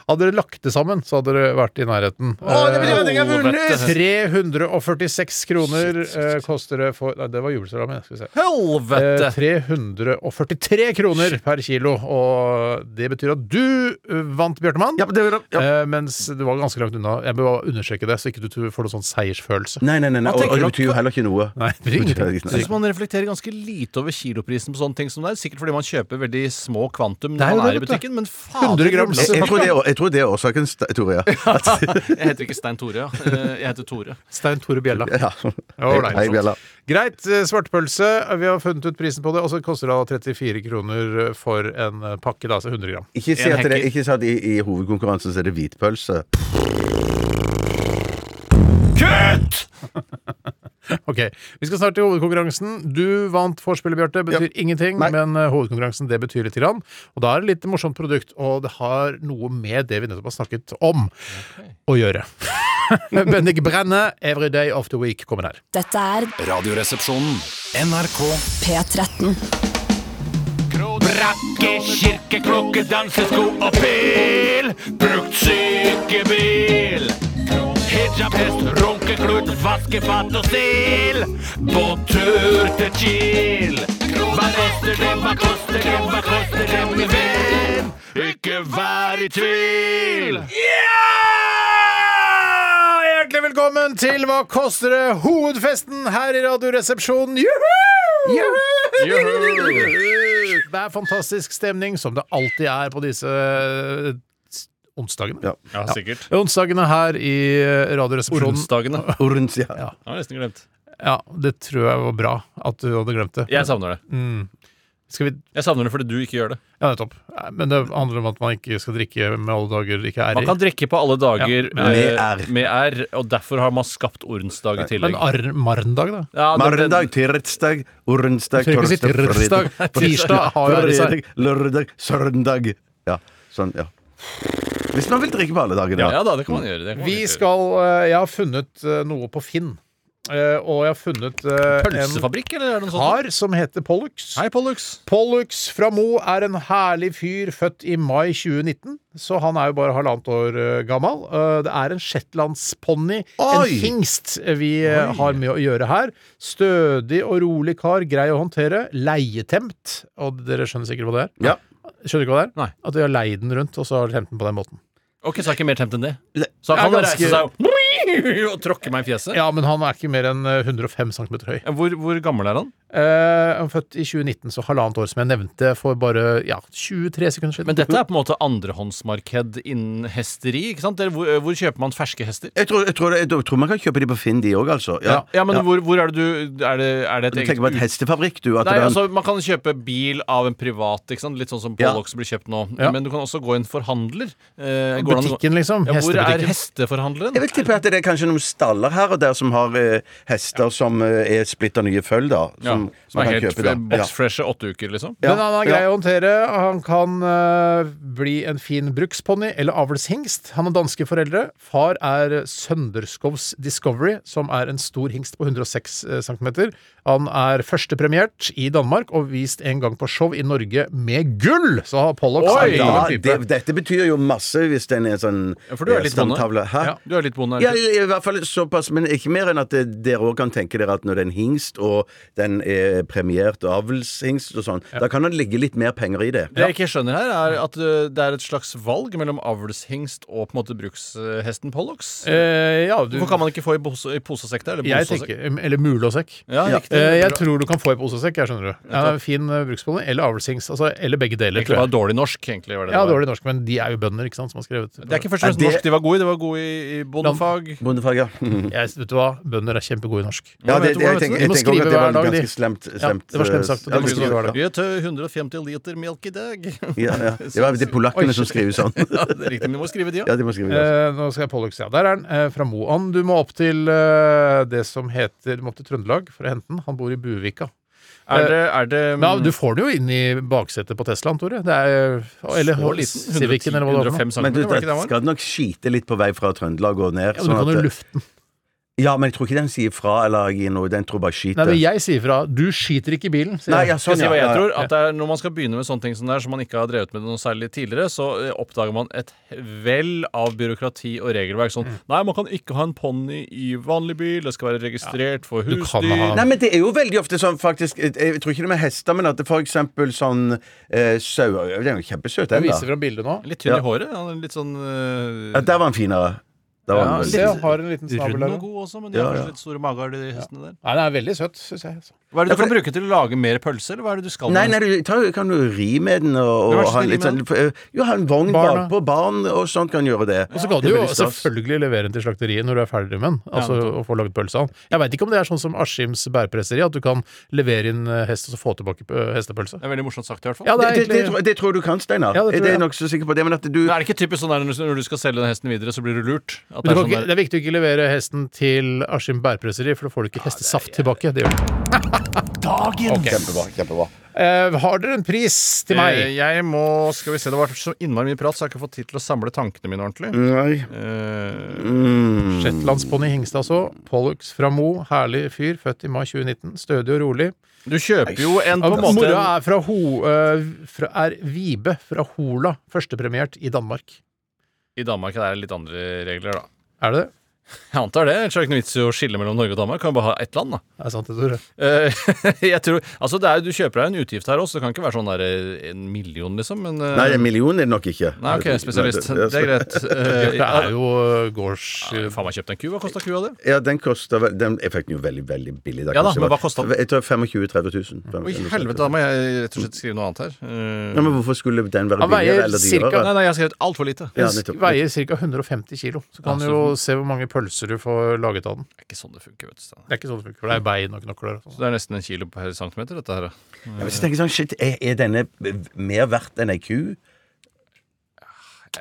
Hadde dere lagt det sammen, så hadde dere vært i nærheten. Å, det betyr at jeg har Eh, vunnet! 346 kroner eh, koster det for Nei, det var jubelsalami. Skal vi se. Eh, Helvete! 343 kroner per kilo. Og det betyr at du eh, vant, Bjørtemann. Ja, det var. Ja. Eh, mens du var ganske langt unna. Jeg bør undersøke understreke det, så ikke du får noen sånn seiersfølelse. Nei, nei, nei, nei. Og, og det betyr jo heller ikke noe. Nei, det betyr ingenting. Det synes man reflekterer ganske lite over kiloprisen på sånne ting som det er. Sikkert fordi man kjøper veldig små kvantum Det er når jo man det, er i vet du. butikken, men fader 100 grams Jeg, jeg, tror det, er- jeg tror det er årsaken, Tore. Ja. *laughs* *laughs* Jeg heter ikke Stein Tore, ja. Eh, Jeg heter Tore. Stein Tore Bjella. ja. Ålreit. Hei, Bjella. Greit. eh, Svartpølse. Vi har funnet ut prisen på det, og så koster det da 34 kroner for en eh, pakke, da, altså 100 gram. Ikke si En at, det, hekker. ikke si at i, i hovedkonkurransen så er det hvitpølse. *laughs* *laughs* Ok, Vi skal snart til hovedkonkurransen. Du vant vorspielet, Bjarte. Betyr Ja. ingenting, Nei. men eh, hovedkonkurransen det betyr litt. Grann. Og da er det litt morsomt produkt, og det har noe med det vi nettopp har snakket om, å gjøre. *laughs* Bendik Brenne, 'Every Day of the Week', kommer her. Dette er Radioresepsjonen. NRK P13. Brakke, kirke, klokke, dansesko og pil. Brukt sykebil. Hijab, hest, runkeklut, vaskefat og stil. På tur til Kiel. Hva koster det, hva koster det, hva koster det, min venn? Ikke vær i tvil. Hjertelig velkommen til Hva koster det? Hovedfesten her i Radioresepsjonen. Juhu! Det er fantastisk stemning, som det alltid er på disse onsdagene. Ja. Ja, sikkert. Onsdagene her i eh, Radioresepsjonen. Onsdagene. *laughs* Orns, ja. Ja. Jeg har nesten glemt. Ja, det tror jeg var bra at du hadde glemt det. Jeg savner det. Mm. Skal vi Jeg savner det fordi du ikke gjør det. Ja, nettopp. Men det handler om at man ikke skal drikke med alle dager ikke er Man kan drikke på alle dager Ja, eh, med R. med R, og derfor har man skapt ordensdag i tillegg. Men Marndag, da? Ja, det- det- Marndag, tirsdag, si torsdag, tirsdag. fredag, Tirsdag har jo det lørdag, søndag. Ja, sånn, ja. Hvis man vil drikke på alle dager, Ja, da. da, det kan man gjøre. Det kan man Vi gjøre. skal eh, Jeg har funnet eh, noe på Finn. Eh, Og jeg har funnet eh, en Pølsefabrikk, eller er det noe sånt? kar som heter Pollux. Hei, Pollux. Pollux fra Mo er en herlig fyr, født i mai 2019. Så han er jo bare halvannet år eh, gammel. Eh, det er en shetlandsponni, en Oi! hingst, vi eh, har med å gjøre her. Stødig og rolig kar, grei å håndtere. Leietemt. Og dere skjønner sikkert hva det er? Ja. Skjønner du ikke hva det er? Nei. At de har leid den rundt, og så har de tømt den på den måten. Ok, så er ikke mer temt enn det. Så han kan ganske- reise seg og, *laughs* og tråkker meg i fjeset. Ja, men han er ikke mer enn eh, 105 cm høy. Hvor, hvor gammel er han? Eh, han er født i 2019, så halvannet år, som jeg nevnte for bare ja, 23 sekunder siden. Men dette er på en måte andrehåndsmarked innen hesteri. ikke sant? Eller hvor, hvor kjøper man ferske hester? Jeg tror, jeg, tror, jeg tror man kan kjøpe de på Finn, de òg, altså. Ja. Ja, men Hvor, hvor er det du Er det, er det et Du tenker på et hestefabrikk, du? At Nei, det en- altså Man kan kjøpe bil av en privat, ikke sant? litt sånn som Ja. Pollox blir kjøpt nå. Ja. Men du kan også gå i en forhandler. Eh, Butikken, liksom. Ja, hvor er hesteforhandleren? Jeg vil tippe at det er kanskje noen staller her og der som har eh, hester som eh, er splitter nye føll, da. Ja, Som, som man er kan helt kjøpe, da. Boxfreshe åtte uker, liksom? Ja, Men han er grei ja. å håndtere. Han kan eh, bli en fin bruksponni eller avlshingst. Han har danske foreldre. Far er Sønderskovs Discovery, som er en stor hingst på 106 cm. Han er førstepremiert i Danmark og vist en gang på show i Norge med gull! Så Pollock Oi! er Ja, type. det, dette betyr jo masse hvis den er sånn Ja, for du er eh, litt bonde. Hæ? Ja. Du er litt bonde? Ja, i, hvert fall såpass, men ikke mer enn at det, dere òg kan tenke dere at når det er en hingst, og den er premiert og avlshingst og sånn, da kan det ligge litt mer penger i det. Det jeg ikke skjønner her, er at uh, det er et slags valg mellom avlshingst og på en måte brukshesten Pollocks. Eh, ja, du, Hvorfor kan man ikke få i, pose, i pose der? Eller tenker, eller mulåsekk. Ja, Ja. riktig. Eh, jeg tror du kan få i posesekk. jeg skjønner du. Ja, fin bruksbolle eller avlsings. Altså, eller begge deler, Egentlig tror bare jeg. dårlig norsk, egentlig. Var det Ja, det var. dårlig norsk, men de er jo bønder, ikke sant, som har skrevet. Det er ikke først og fremst det- norsk de var gode i, de var gode i, i bondefag. Bondefag, ja. *laughs* Jeg, vet du hva, bønder er kjempegode i norsk. ja det, det, jeg tenker, jeg tenker også at det var ganske slemt. Ja, det var slemt sagt, ja, skrive hver dag. Vi tar 150 liter melk i dag. *laughs* Ja, ja. Det var de *laughs* polakkene som skriver sånn. ja, det er riktig, men du må skrive de, ja. Ja, de må skrive det. Eh, nå skal jeg Pollux, ja. Der er den. Eh, fra Moan. Du må opp til eh, det som heter Du må opp til Trøndelag for å hente den. Han bor i Buvika. Er det, er det ja, du får det jo inn i baksetet på Teslaen, Tore. Det er, eller? Civicen, eller hva det var. 105 for noe. Men du, det skal nok skite litt på vei fra Trøndelag og ned. Ja, men sånn du kan at- jo lufte den. Ja, men jeg tror ikke den sier fra eller gir noe. Den tror bare skiter. Nei, men jeg sier fra. Du skiter ikke i bilen, sier Nei, ja, sånn, jeg si hva jeg ja. tror? At det er Når man skal begynne med sånne ting som det er, som man ikke har drevet med noe særlig tidligere, så eh, oppdager man et vell av byråkrati og regelverk. Sånn Nei, man kan ikke ha en ponni i vanlig bil, det skal være registrert for husdyr. ha- Nei, men det er jo veldig ofte sånn faktisk Jeg jeg tror ikke det med hester, men at det for eksempel sånn eh, sauer Det er jo kjempesøt, den, da. Du viser da. bildet nå. Litt tynn Ja. i håret. Litt sånn eh, Ja, der var den finere. Ja, Se, veldig- har en liten snabel Rund der. og god også, men de Ja, har ja. kanskje litt store mager, de hestene der. Nei, den er veldig søt, syns jeg. Så. Hva er det Ja, du kan det... bruke til å lage mer pølse, eller hva er det du skal Nei, med? nei, du kan jo ri med den og, og ha litt sånn Jo, ha en vogn bakpå. Barn og sånt kan gjøre det. Og så kan du jo selvfølgelig levere den til slakteriet når du er ferdig med den. Altså og å få laget pølse av den. Jeg veit ikke om det er sånn som Askims bærpresseri, at du kan levere inn eh, hest og så få tilbake eh, hestepølse. Det er veldig morsomt sagt, i hvert fall. Ja, det er Det, det, det, tror- det tror du kan, Steinar. Ja, det det er jeg. nokså sikker på. Det, men at du Men er det ikke typisk sånn der du- når du skal selge den hesten videre, så blir du lurt? At Men det er sånn ikke, det er viktig å ikke levere hesten til Askim bærpresseri, for da får du ikke hestesaft tilbake. Det gjør du. *laughs* Kjempebra. kjempebra Eh, har dere en pris til Eh, meg? Jeg må Skal vi se, det var så innmari mye prat, så jeg har ikke fått tid til å samle tankene mine ordentlig. Nei. Eh, Mm. Shetlandsponni Hingstad så. Pollux fra Mo. Herlig fyr. Født i mai 2019. Stødig og rolig. du kjøper jo en på en måte Mora er fra, Ho, eh, fra er Vibe fra Hola. Førstepremiert i Danmark. I Danmark er det litt andre regler, da. Er det det? Jeg antar det. Ellers er det ikke noe vits i å skille mellom Norge og Danmark. Kan bare ha ett land, da. Det er sant, det, Tore. Eh, *laughs* jeg tror, altså det er, Du kjøper deg en utgift her også. Det kan ikke være sånn der eh, en million, liksom. Men, eh, Nei, en million er det nok ikke. Nei, ok, spesialist. Det er greit. *laughs* Det Eh, er jo gårds... ja, Faen meg kjøpt en ku. Hva kosta kua di? Ja, den den, Jeg fikk den jo veldig veldig billig. Ja da, men hva kosta den? Jeg tror 25 000-30 000. I helvete, da må jeg rett og slett skrive noe annet her. Eh, Ja, men hvorfor skulle den være billigere eller cirka- dyrere? nei, nei, jeg har skrevet altfor lite. Ja, veier ca. 150 kilo. Så kan Ja, du jo se hvor mange pølser du får laget av den. Det er ikke sånn det funker, vet du. Det er ikke sånn det funker, for det er bein og knokler. og Så sånn. det er nesten en kilo per centimeter, dette her. Ja, Hvis jeg tenker sånn, shit, er, er denne mer verdt enn ei ku?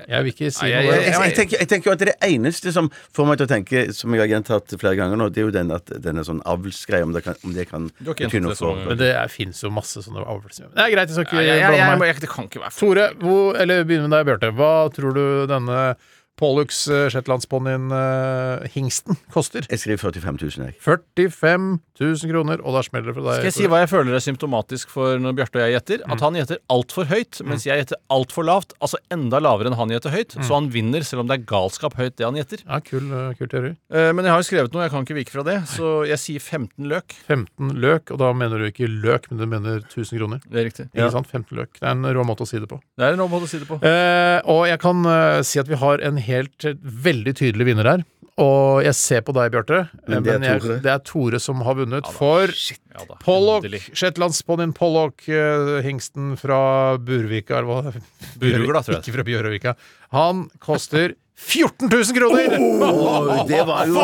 Jeg vil ikke si noe. jeg- Jeg, jeg, tenker, jeg tenker jo at det er eneste som får meg til å tenke, som jeg har gjentatt flere ganger nå, det er jo den at denne sånn avlsgreia, om det kan, om det kan bety noe så for Men det fins jo masse sånne avlsgreier. Det er greit, jeg skal ikke blande meg. det kan ikke være Tore, hvor, eller begynner med deg, Bjarte. Hva tror du denne Pollux uh, shetlandsponnien uh, hingsten koster? Jeg skriver 45 000, jeg. 45 000 kroner, og da smeller det for deg. Skal jeg si hva jeg føler er symptomatisk for når Bjarte og jeg gjetter? At han gjetter altfor høyt, mens jeg gjetter altfor lavt. Altså enda lavere enn han gjetter høyt. Så han vinner, selv om det er galskap høyt, det han gjetter. Ja, kul, eh, kul teori. Eh, Men jeg har jo skrevet noe, jeg kan ikke vike fra det. Så jeg sier 15 løk. 15 løk, og da mener du ikke løk, men du mener 1000 kroner. Det er riktig. Ikke sant? 15 løk. Det er en rå måte å si det på. Det er en måte å si det på. Eh, og jeg kan uh, si at vi har en helt eh, veldig tydelig vinner her. Og jeg ser på deg, Bjarte, eh, Men det er jeg, Tore. det er Tore som har vunnet. for Ja da, Pollock, endelig. shetlandsponnien Pollock, uh, hingsten fra Burvika, eller? Burugla, tror jeg. *laughs* Ikke fra Bjørvika. Han koster 14 000 kroner! Åh, det var jo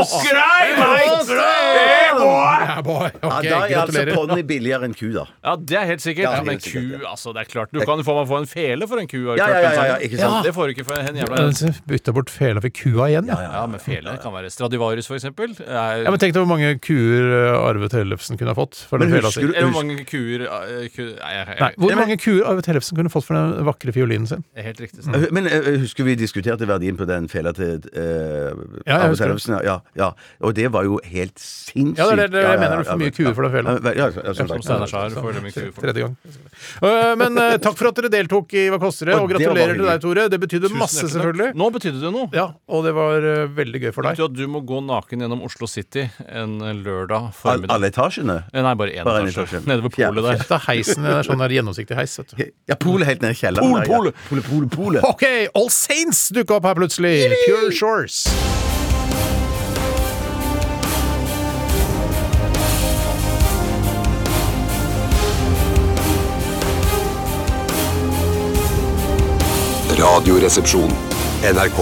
Ja, boy. ja, Ok, Da er altså ponni billigere enn ku, da. Ja, det er helt sikkert. Ja, men ku, sikkert, altså, det er klart. Du kan jo få, få en fele for en ku. Ja, ja, ja, ja, ikke sant? Det får du ikke for en jævla Bytta bort fela for kua igjen, ja. Ja, men fele kan være Stradivarius, for eksempel. Er, Ja, men Tenk deg hvor mange kuer eh, Arve Tellefsen kunne ha fått for den Men fela si. husker du- eller hvor mange kuer eh, ku, Nei, jeg, jeg, Nei, hvor mange kuer Arve Tellefsen kunne fått for den vakre fiolinen sin? det helt riktig. sant? Men husker vi diskuterte verdien på den fela til uh, Ja, jeg husker. Ja, ja. Og det var jo helt sinnssykt. Ja, det er det jeg Ja, ja, mener. Du får mye kuer for den fela. Ja, som sagt. Steinar sa, får mye ku for. Tredje gang. Øh, Men eh, takk for at dere deltok i Hva koster det, Og gratulerer til deg, Tore. Det betydde masse, selvfølgelig. Nå betydde det noe. Ja, Og det var eh, veldig gøy for deg. du at du må gå naken gjennom Oslo City en lørdag formiddag? alle etasjene? Eh, Nei, bare én etasje. etasje. *laughs* Nede ved polet der. Det er heisen, sånn der gjennomsiktig heis. vet du Ja, polet helt ned i kjelleren. Pol, pol, pol, pol. OK, All Saints dukka opp her plutselig. Pure Shores. Radioresepsjon. NRK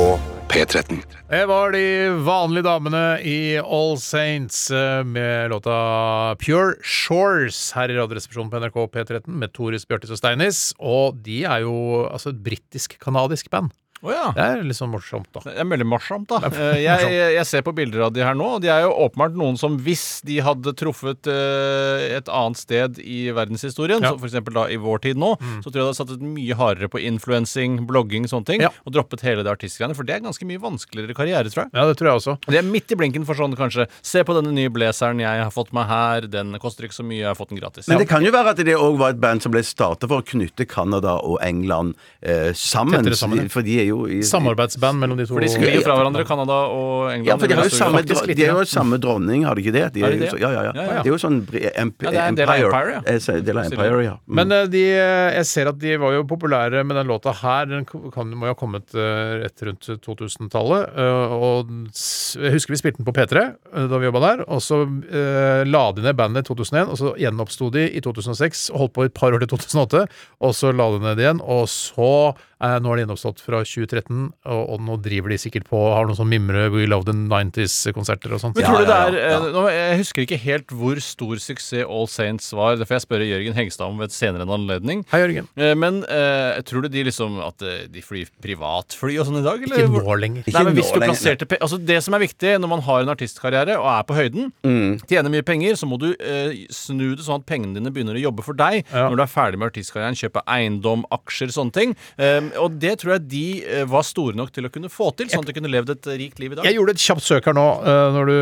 P13. Det var de vanlige damene i All Saints eh, med låta Pure Shores her i Radioresepsjonen på NRK P13 med Toris, Bjørtis og Steinis. Og de er jo altså et britisk-canadisk band. Å ja. Det er litt sånn morsomt, da. Det er veldig morsomt, da. Eh, Jeg, jeg ser på bilder av de her nå, og de er jo åpenbart noen som hvis de hadde truffet eh, et annet sted i verdenshistorien, Ja. Mm. f.eks. da i vår tid nå, så tror jeg det hadde satset mye hardere på influensing, blogging, sånne ting, Ja. og droppet hele det artistgreiene, for det er ganske mye vanskeligere karriere, tror jeg. Ja, det tror jeg også. Det er midt i blinken for sånn, kanskje. Se på denne nye blazeren jeg har fått meg her, den koster ikke så mye, jeg har fått den gratis. Men det kan jo være at det òg var et band som ble starta for å knytte Canada og England eh, sammen. Sammen, ja. For de er jo i Samarbeidsband mellom de to. For de sklir jo fra hverandre, Canada og England. Ja, for de har jo samme, de har jo samme dronning, har de ikke det? De Er er de jo det? så, ja, ja, ja. Det er jo sånn emp Ja, det er en del av Empire, ja. Del av Empire, ja. Mm. Men de, jeg ser at de var jo populære med den låta her. Den kan, må jo ha kommet eh, rett rundt 2000-tallet. eh, og jeg husker vi spilte den på P3 eh, da vi jobba der. Og så la de ned bandet i 2001, og så gjenoppsto de i 2006. Holdt på i et par år til 2008, og så la de ned igjen. Og så eh, nå har de gjenoppstått fra 2013, og, og nå driver de sikkert på har noen sånn mimre We Love the 90s-konserter og sånt. Men tror du det ja, er ja, ja, nå, Jeg husker ikke helt hvor stor suksess All Saints var. Det får jeg spørre Jørgen Hengstad om ved et senere anledning. Hei, Jørgen. Eh, Men uh, tror du de liksom at eh, de flyr privatfly og sånn i dag? Eller? Ikke nå lenger. Nei, men hvis du plasserte pe altså Det som er viktig når man har en artistkarriere og er på høyden, tjener mye penger, så må du uh, snu det sånn at pengene dine begynner å jobbe for deg Ja. når du er ferdig med artistkarrieren. Kjøpe eiendom, aksjer, sånne ting. Um, og det tror jeg de eh, var store nok til å kunne få til, sånn at du kunne levd et rikt liv i dag. Jeg gjorde et kjapt søk her nå eh, når du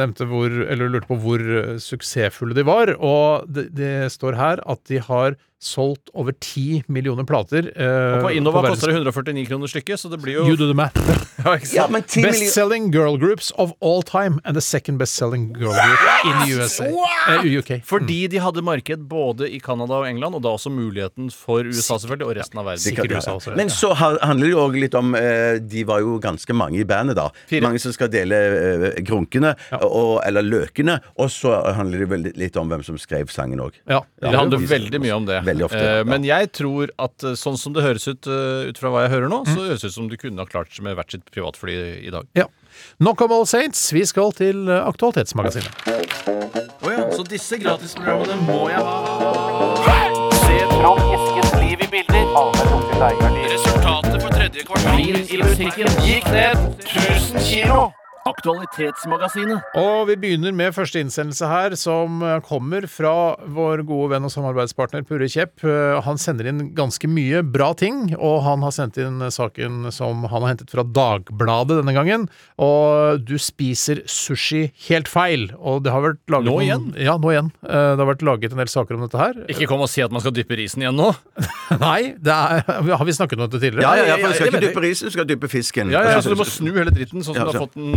nevnte hvor, eller lurte på hvor eh, suksessfulle de var. Og det, det står her at de har solgt over 10 millioner plater. eh, Og på Innova på koster det 149 kroner stykket, så det blir jo You do the math. *laughs* ja. Ja, men 10 millioner Best-selling girl groups of all time and the second best-selling girl group in the USA. Eh, UK. Fordi de hadde marked både i Canada og England, og da også muligheten for USA selvfølgelig, og resten av verden. Sikkert Ja, USA også. Men så handler det jo òg litt om eh, De var jo ganske mange i bandet, da. Fire. Mange som skal dele eh, grunkene, og, eller løkene. Og så handler det vel litt om hvem som skrev sangen òg. Ja. Det handler veldig mye om det. Veldig ofte, Eh, ja. Men jeg tror at eh, sånn som det høres ut eh, ut fra hva jeg hører nå, Mm. så høres det ut som du kunne ha klart med hvert sitt privatfly i dag. ja. Nok om All Saints. Vi skal til eh, Aktualitetsmagasinet. Å ja, så disse gratisprogrammene må jeg ha. Se Trond Eskens liv i bilder. Resultatet på tredje kvartal i musikken gikk ned 1000 kilo. Aktualitetsmagasinet. Og vi begynner med første innsendelse her, som eh, kommer fra vår gode venn og samarbeidspartner Purre Kjepp. Eh, Han sender inn ganske mye bra ting, og han har sendt inn saken som han har hentet fra Dagbladet denne gangen. Og du spiser sushi helt feil. Og det har vært laget Nå noen- igjen? Ja, nå igjen. Eh, Det har vært laget en del saker om dette her. Ikke kom og si at man skal dyppe risen igjen nå. *laughs* Nei, det er, *laughs* har vi snakket om dette tidligere? Ja, ja, ja, for du skal ikke dyppe risen, du skal dyppe fisken. Ja, ja, så Du må snu hele dritten sånn som Ja, du har fått den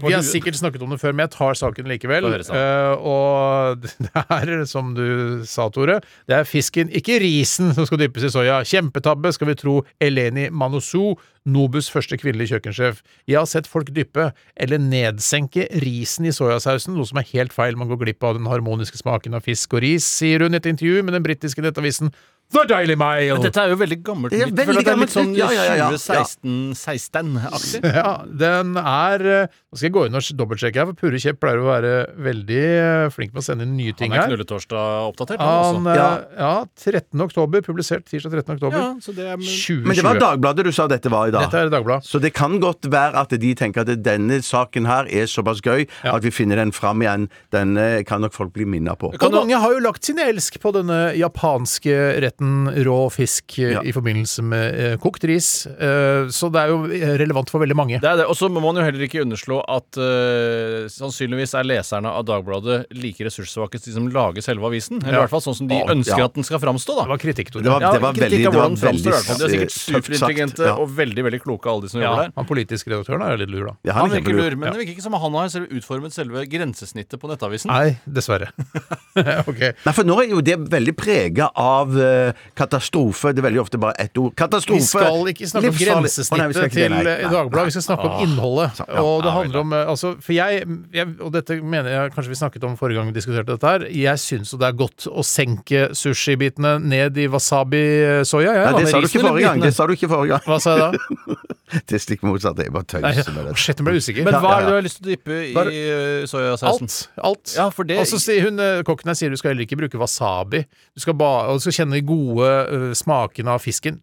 på Vi har sikkert snakket om det før, men jeg tar saken likevel. Eh, og *laughs* det er, som du sa, Tore, det er fisken, ikke risen, som skal dyppes i soya. Kjempetabbe, skal vi tro Eleni Manosou, Nobus første kvinnelige kjøkkensjef. Jeg har sett folk dyppe eller nedsenke risen i soyasausen, noe som er helt feil. Man går glipp av den harmoniske smaken av fisk og ris, sier hun i et intervju med den britiske nettavisen The Daily Mail. Men dette er jo veldig gammelt Det er nytt. veldig Jeg det er litt gammelt sånn ja, ja, ja, ja. 2016-16-aktig. Ja, den er eh, Nå skal jeg gå inn og dobbeltsjekke her, for Purre Kjepp pleier å være veldig eh, flink med å sende inn nye ting her. Han er. Knulletorsdag-oppdatert, Han, han altså. eh, ja. 13. oktober, publisert tirsdag 13. oktober. Ja, så det er 2020. Men det var Dagbladet du sa dette var i dag. Dette er Dagbladet. Så det kan godt være at de tenker at denne saken her er såpass gøy Ja. at vi finner den fram igjen. Den kan nok folk bli minnet på. Og mange har jo lagt sin elsk på denne japanske retten rå fisk eh, Ja. i forbindelse med eh, kokt ris. Eh, så det er jo relevant for veldig mange. Det er det. Og så må man jo heller ikke underslå at eh, sannsynligvis er leserne av Dagbladet like ressurssvake som de som lager selve avisen. Eller Ja. i hvert fall sånn som de ønsker Ja. at den skal framstå, da. Det var kritikk, Tore. Det var- det var veldig- det var veldig. De er sikkert superintelligente ja. og veldig veldig kloke, alle de som ja, jobber der. han politiske redaktøren er litt lur, da. Ja, Han er virker lur, men det virker ikke som han har selv utformet selve grensesnittet på nettavisen. Nei, dessverre. *laughs* ok. Nei, for nå er jo det veldig prega av eh, katastrofe. Det er veldig ofte bare ett ord. Katastrofe! Vi skal ikke snakke om grensesnittet skal til eh, Dagbladet, vi skal snakke om innholdet. så- ja, og det handler om eh, altså, For jeg, jeg, og dette mener jeg kanskje vi snakket om forrige gang vi diskuterte dette her, jeg syns jo det er godt å senke sushibitene ned i wasabi-soya. Ja, Nei, det sa du ikke forrige gang. Det sa du ikke forrige gang. Hva sa jeg da? *laughs* Det er stikk motsatt. Jeg bare tøyser med det. Shit, jeg ble usikker. Men hva er det du har lyst til å dyppe i eh, soyasausen? Alt. alt. Ja, for det- Og så sier hun, kokken her sier du skal heller ikke bruke wasabi. Du skal ba, og du skal kjenne de gode eh, smakene av fisken.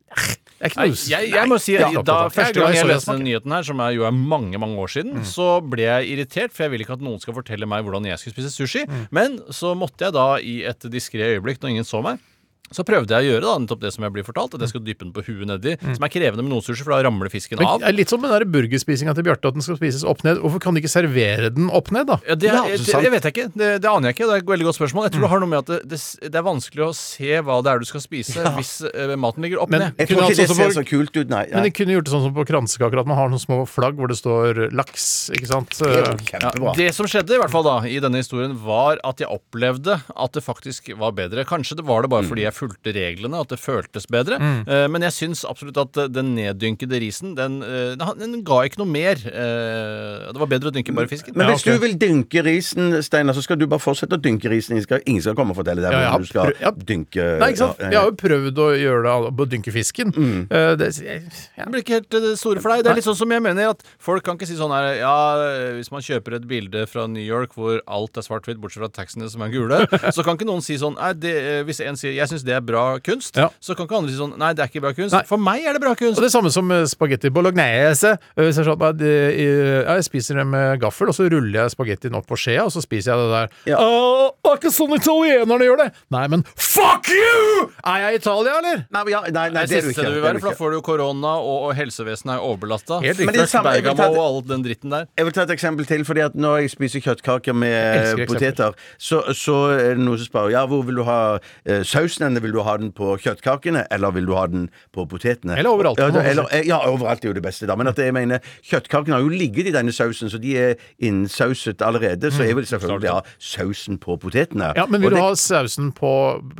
Ikke Nei, jeg, jeg må si Ja, da, Første gang jeg leste den nyheten her, som er, jo er mange mange år siden, så ble jeg irritert, for jeg vil ikke at noen skal fortelle meg hvordan jeg skulle spise sushi. Men så måtte jeg da i et diskré øyeblikk, når ingen så meg, Så prøvde jeg å gjøre da, nettopp det som jeg blir fortalt, at jeg skal dyppe den på huet nedi. Som er krevende med noen sushi, for da ramler fisken av. det er litt som den der burgerspisinga til Bjarte, at den skal spises opp ned. Hvorfor kan de ikke servere den opp ned, da? Ja, det, er, det, det, vet jeg ikke. Det, det aner jeg ikke. Det er et veldig godt spørsmål. Jeg tror det har noe med at det, det, det er vanskelig å se hva det er du skal spise hvis eh, maten ligger opp Men- ned. Jeg tror ikke det altså ser så kult ut, nei. Men nei. de kunne gjort det sånn som på kransekaker, at man har noen små flagg hvor det står laks, ikke sant? Det Kjempebra. Det som skjedde i hvert fall da, i denne historien, var at jeg opplevde at det faktisk var bedre. Kanskje det var det bare fordi jeg fulgte reglene, at det føltes bedre. Eh, men jeg syns absolutt at eh, den neddynkede risen, den, eh, den, ga ikke noe mer. Eh, det var bedre å dynke bare fisken. Men Ja, hvis ok. du vil dynke risen, Steinar, så skal du bare fortsette å dynke risen. Ingen skal, komme og fortelle deg Ja, jeg hvordan du skal ja. dynke Nei, ikke sant? ja, Vi har jo prøvd å gjøre det å dynke fisken. Eh, Det, jeg- ja. Det blir ikke helt det store for deg. Det er litt sånn som jeg mener at folk kan ikke si sånn her Ja, hvis man kjøper et bilde fra New York hvor alt er svart-hvitt, bortsett fra taxiene som er gule, *laughs* så kan ikke noen si sånn Nei, det, hvis en sier jeg syns det er bra kunst, Ja. så kan ikke andre si sånn Nei, det er ikke bra kunst. Nei. For meg er det bra kunst. Og det samme som eh, spagetti bolognese. Eh, Hvis jeg, sånn, at, eh, ja, jeg spiser det med gaffel, og så ruller jeg spagettien opp på skjea, og så spiser jeg det der. Ja. «Åh, det er ikke sånn italienerne gjør det! Nei, men fuck you! Er jeg i Italia, eller? Nei, ja, nei, nei, Det er er du siste ikke. det vil det er være, du for da ikke. får du jo korona, og, og helsevesenet er overbelasta. Helt riktig. Men det er samme- jeg vil ta Bergamo og all den dritten der. Jeg vil ta et eksempel til, fordi at når jeg spiser kjøttkaker med elsker eksempler. poteter, så, så er det noen som spør ja, hvor vil du ha eh, sausen henne? Vil du ha den på kjøttkakene, eller vil du ha den på potetene? Eller overalt, Ja, eller, ja, overalt er jo det beste, da. Men at jeg mener, kjøttkakene har jo ligget i denne sausen, så de er innsauset allerede. Så jeg vil selvfølgelig ha sausen på potetene. Ja, Men vil det, du ha sausen på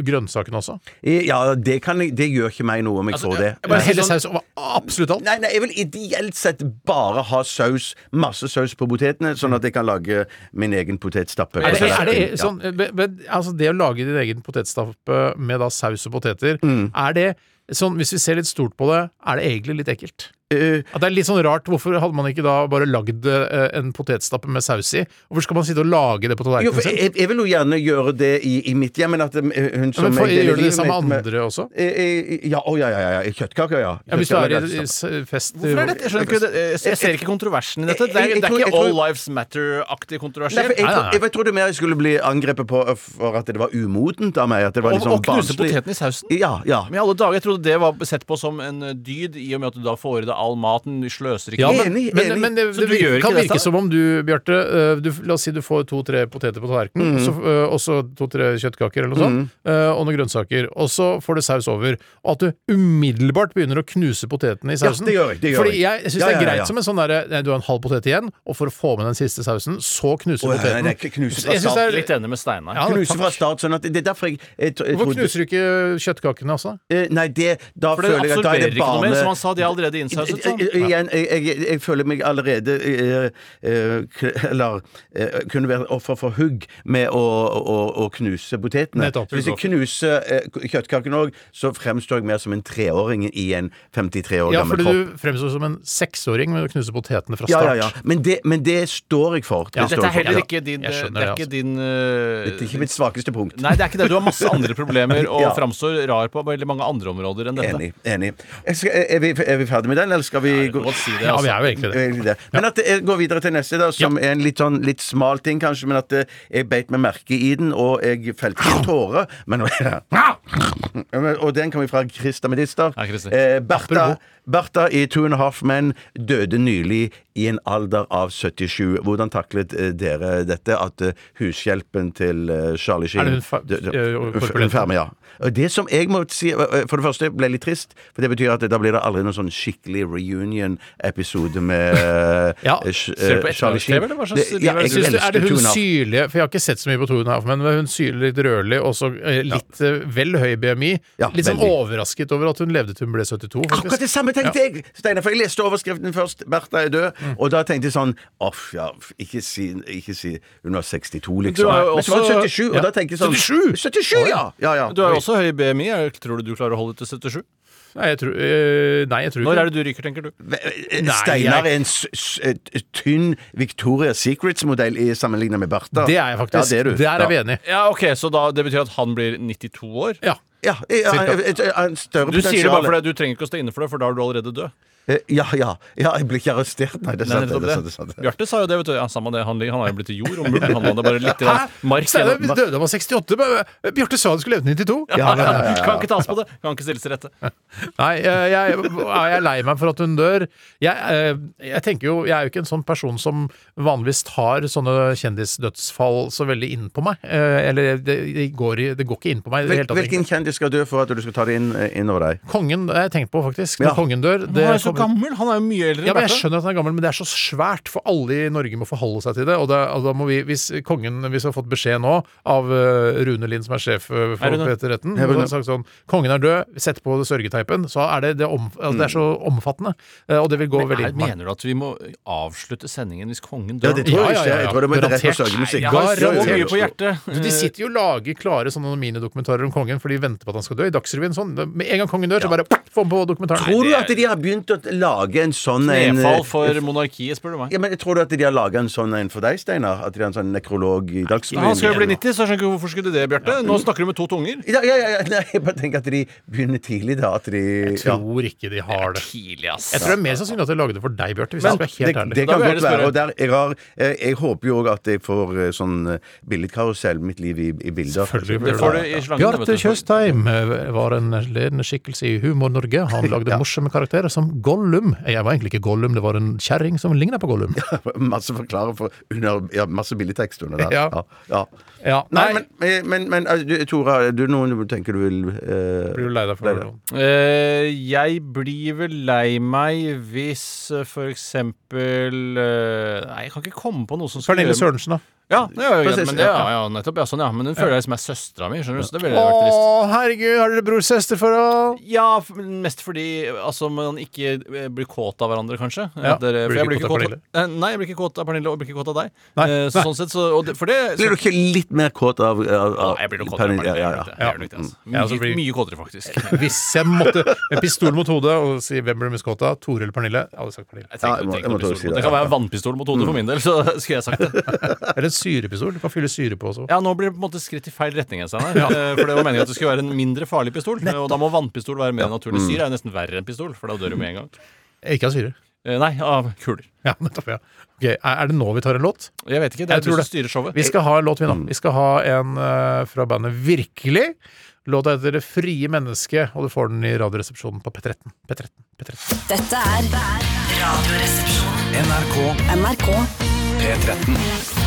grønnsakene også? Ja, det, kan det gjør ikke meg noe om jeg Altså, får det. bare helle sånn- saus over absolutt alt? Nei, nei, jeg vil ideelt sett bare ha saus, masse saus på potetene, sånn at jeg kan lage min egen potetstappe. Er det, på er det sånn, men, altså det å lage din egen potetstappe med da saus og poteter, Mm. er det sånn, hvis vi ser litt stort på det, er det egentlig litt ekkelt? Eh, ja, det er litt sånn rart, hvorfor hadde man ikke da bare lagd uh, en potetstappe med saus i? Hvorfor skal man sitte og lage det på tallerkenen sin? jeg, jeg vil jo gjerne gjøre det i, i mitt hjem, men at eh, hun som Ja, men for, jeg gjør du det sammen med andre også? Ja, å ja, ja, ja. ja. Kjøttkaker, ja. Ja, hvis du er i, i fest Hvorfor er dette? Jeg skjønner ikke. Jeg- Jeg ser ikke kontroversen i dette. Det er, Jeg- jeg det er ikke jeg All Lives Matter-aktig Nei, jeg, Nei, tro- jeg, jeg trodde mer jeg skulle bli angrepet på for at det var umodent av meg. At det var Og, sånn og knuse barnslig. potetene i sausen. Ja, ja. Men i alle dager, jeg trodde det var sett på som en dyd, i og med at du da får i deg all maten. Du sløser ikke. Ja, men, Enig, men, enig. men det, det, det det gjør kan virke dette? som om du, Bjarte øh, La oss si du får to-tre poteter på tallerkenen, mm. så, øh, og så to-tre kjøttkaker eller noe sånt, øh, og noen grønnsaker, og så får du saus over, og at du umiddelbart begynner å knuse potetene i Ja, sausen. det gjør jeg, det gjør Fordi jeg. jeg syns Ja, det er ja, ja, greit som en sånn derre Du har en halv potet igjen, og for å få med den siste sausen, så knuser du nei, poteten. nei, knuse fra det er- Litt enig med Steinar. Ja, Knuse fra start. Sånn at det er derfor jeg, jeg, jeg, Hvorfor knuser du ikke kjøttkakene også? Eh, Nei, det Da det føler jeg at da er det bane som han sa. De er allerede innsauset. Sånn. I- i- Igjen, jeg, jeg, jeg føler meg allerede eh, eh, Eller eh, kunne være offer for hugg med å, å, å knuse potetene. Nettopp. Hvis jeg knuser eh, kjøttkakene òg, så fremstår jeg mer som en treåring i en 53 år Ja, gammel fordi du fremstår som en seksåring med å knuse potetene fra start. ja, ja. Men det, men det står jeg for. Det Ja, står dette er heller ikke din det, Det er ikke altså. din Dette er ikke mitt svakeste punkt. Nei, det er ikke det. Du har masse andre problemer *laughs* og Ja. framstår rar på veldig mange andre områder enn dette. Enig. enig. Jeg skal, er, vi, er vi ferdig med den, eller skal vi gå si det, Ja, vi altså. er jo egentlig det. Men at jeg går videre til neste, da, som er en litt sånn litt smal ting, kanskje, men at eh, jeg beit meg merke i den, og jeg felte en tåre. *laughs* Men, og den kommer fra Christa Medister. Ja, Christer. Eh, Bertha, Bertha i Two and a Half Men døde nylig i en alder av 77. Hvordan taklet eh, dere dette? At eh, hushjelpen til eh, Charlie Sheen Er det hun ferme, ja. Det som jeg må si For det første ble litt trist, for det betyr at da blir det aldri noen sånn skikkelig reunion-episode med *laughs* Ja. Charlie Sheen. ja, er det hun syrlige For jeg har ikke sett så mye på Two and a Half Men hun syrlig litt rødlig, og så litt ja. vel høy BMI. Litt sånn overrasket over at hun levde til hun ble 72. Akkurat det samme tenkte jeg! Steinar, for jeg leste overskriften først. Bertha er død. Mm. Og da tenkte jeg sånn Off, ja, ikke si, ikke si Hun var 62, liksom. Du er Men så var hun også- 77, og da tenkte jeg sånn 77? 77, ja! ja, ja. Du har jo også høy BMI. Tror du du klarer å holde til 77? Nei, jeg tror, øh, nei, jeg tror Når ikke er det du ryker, tenker du? Nei, Steinar er en s s tynn Victoria Secrets-modell i sammenlignet med Bertha. Det er jeg faktisk. Ja, det er du. Der er vi Ja. enige. Ja, ok, Så da, det betyr at han blir 92 år? Ja. Ja, ja, ja, et, et, et, en større Du sier det bare fordi du trenger ikke å stå inne for det, for da er du allerede død. Eh, Ja, ja. ja, jeg blir ikke arrestert. Nei, det er sant. det, det, er det. sant, det, er. Bjarte sa jo det, vet du. Ja, samme det. Han, han er jo blitt til jord og muld. Han hadde bare litt grann mark Steinar igjen. døde han var 68. men Bjarte sa han skulle leve til 92. Ja, ja, ja, ja. Kan ikke tas på det. Kan ikke stilles til rette. *laughs* Nei, jeg, jeg, jeg er lei meg for at hun dør. Jeg, eh, jeg tenker jo, jeg er jo ikke en sånn person som vanligvis tar sånne kjendisdødsfall så veldig inn på meg. Eh, Eller det, det, går, det går ikke inn på meg Hvil, hvilken kjendis skal dø for at du skal ta det inn, eh, inn over deg? Kongen har jeg tenkt på, faktisk. Når Ja. kongen dør det er gammel. Han er jo mye eldre Ja, men Jeg skjønner at han er gammel, men det er så svært, for alle i Norge må forholde seg til det. Og det, og da må vi, Hvis kongen, hvis har fått beskjed nå av eh, Rune Lind, som er sjef eh, for Hei, Peter Retten, og har sagt sånn Kongen er død, sett på sørgeteipen. Så er det, det, om, altså, det er så omfattende. eh, Og det vil gå Men veldig inn mener du at vi må avslutte sendingen hvis kongen Ja, dør? det tror jeg Ja, ja, ikke. ja, ja. Jeg tror det må rett på sørgemusikk. Jeg har så Garantert. på hjertet. Du, De sitter jo og lager klare sånne minidokumentarer om kongen, for de venter på at han skal dø. I Dagsrevyen sånn. Med en gang kongen dør, så bare få ham på dokumentaren. Tror du at de har begynt å lage en sånn en Nedfall for monarkiet, spør du meg. ja, men Tror du at de har laga en sånn en for deg, Steinar? At de har en sånn nekrolog i Dagsrevyen? Han skal jo bli 90, så jeg skjønner ikke hvorfor skulle det, Bjarte. Nå snakker du med to tunger. Ja, ja, ja, ja, nei, jeg bare tenker at de begynner tidlig, da. At de Jeg ja. tror ikke de har det. Tidlig, ass. Jeg tror det er mer sannsynlig at de lagde det for deg, Bjarte. Hvis Men jeg skal være helt det det Da kan godt være. Og der, jeg, har, jeg, jeg håper jo òg at jeg får eh, sånn eh, billedkarusell, mitt liv i, i bilder. Selvfølgelig Det får du i slangen. Bjarte. Tjøstheim eh, var en ledende skikkelse i Humor-Norge. Han *laughs* lagde morsomme karakterer som Gollum. Jeg var egentlig ikke Gollum, det var en kjerring som ligna på Gollum. *laughs* Masse forklarer for under, ja, Masse billedtekst under der. Ja. Ja. ja. Ja, Nei, men, men, men altså, du, Tora, er du noen du tenker du vil eh, Blir du lei deg for det? Eh, jeg blir vel lei meg hvis eh, for eksempel eh, Nei, jeg kan ikke komme på noe som skulle Pernille Sørensen, da. Ja, det er jo, greit, men det, ja, ja. nettopp. Ja, sånn, ja. Men hun føler jeg som er søstera mi. Skjønner du? Så det ville vært trist. herregud, har dere bror-søster-forhold? Ja, mest fordi altså, man ikke eh, blir kåt av hverandre, kanskje. Ja, dere, blir du ikke kåt kåt av Pernille? eh, Nei, jeg blir ikke kåt av Pernille, og blir ikke kåt av deg. Nei, Eh, så, sånn sett, så, og det, for det Blir du ikke litt mer kåt av, av, ja, av jeg blir nok kåt av Pernille? Ja, ja, altså. Mye, mye kåtere, faktisk. *laughs* Hvis jeg måtte med pistol mot hodet og si hvem blir mest kåt av, Tore eller Pernille? Jeg hadde sagt Pernille. Jeg tenker, jeg må- jeg må på tåle å pistol. si det, det kan være vannpistol mot hodet for min del, så *laughs* skulle jeg sagt det. *laughs* Syrepistol. Du kan fylle syre på også. Ja, nå blir det på en måte skritt i feil retning. jeg, Steinar. Eh, For det var meningen at det skulle være en mindre farlig pistol. Og da må vannpistol være mer naturlig. Mm. Syre er jo nesten verre enn pistol, for da dør du med en gang. Ikke av syre. Eh, Nei, av kuler. Ja, nettopp. ja. Ok, Er er det nå vi tar en låt? Jeg vet ikke. Det er du som styrer showet. Vi skal ha en låt, vi nå. Vi skal ha en uh, fra bandet Virkelig. Låta heter Det frie mennesket, og du får den i Radioresepsjonen på P13. P13, P13. Dette er Radioresepsjonen. NRK NRK P13.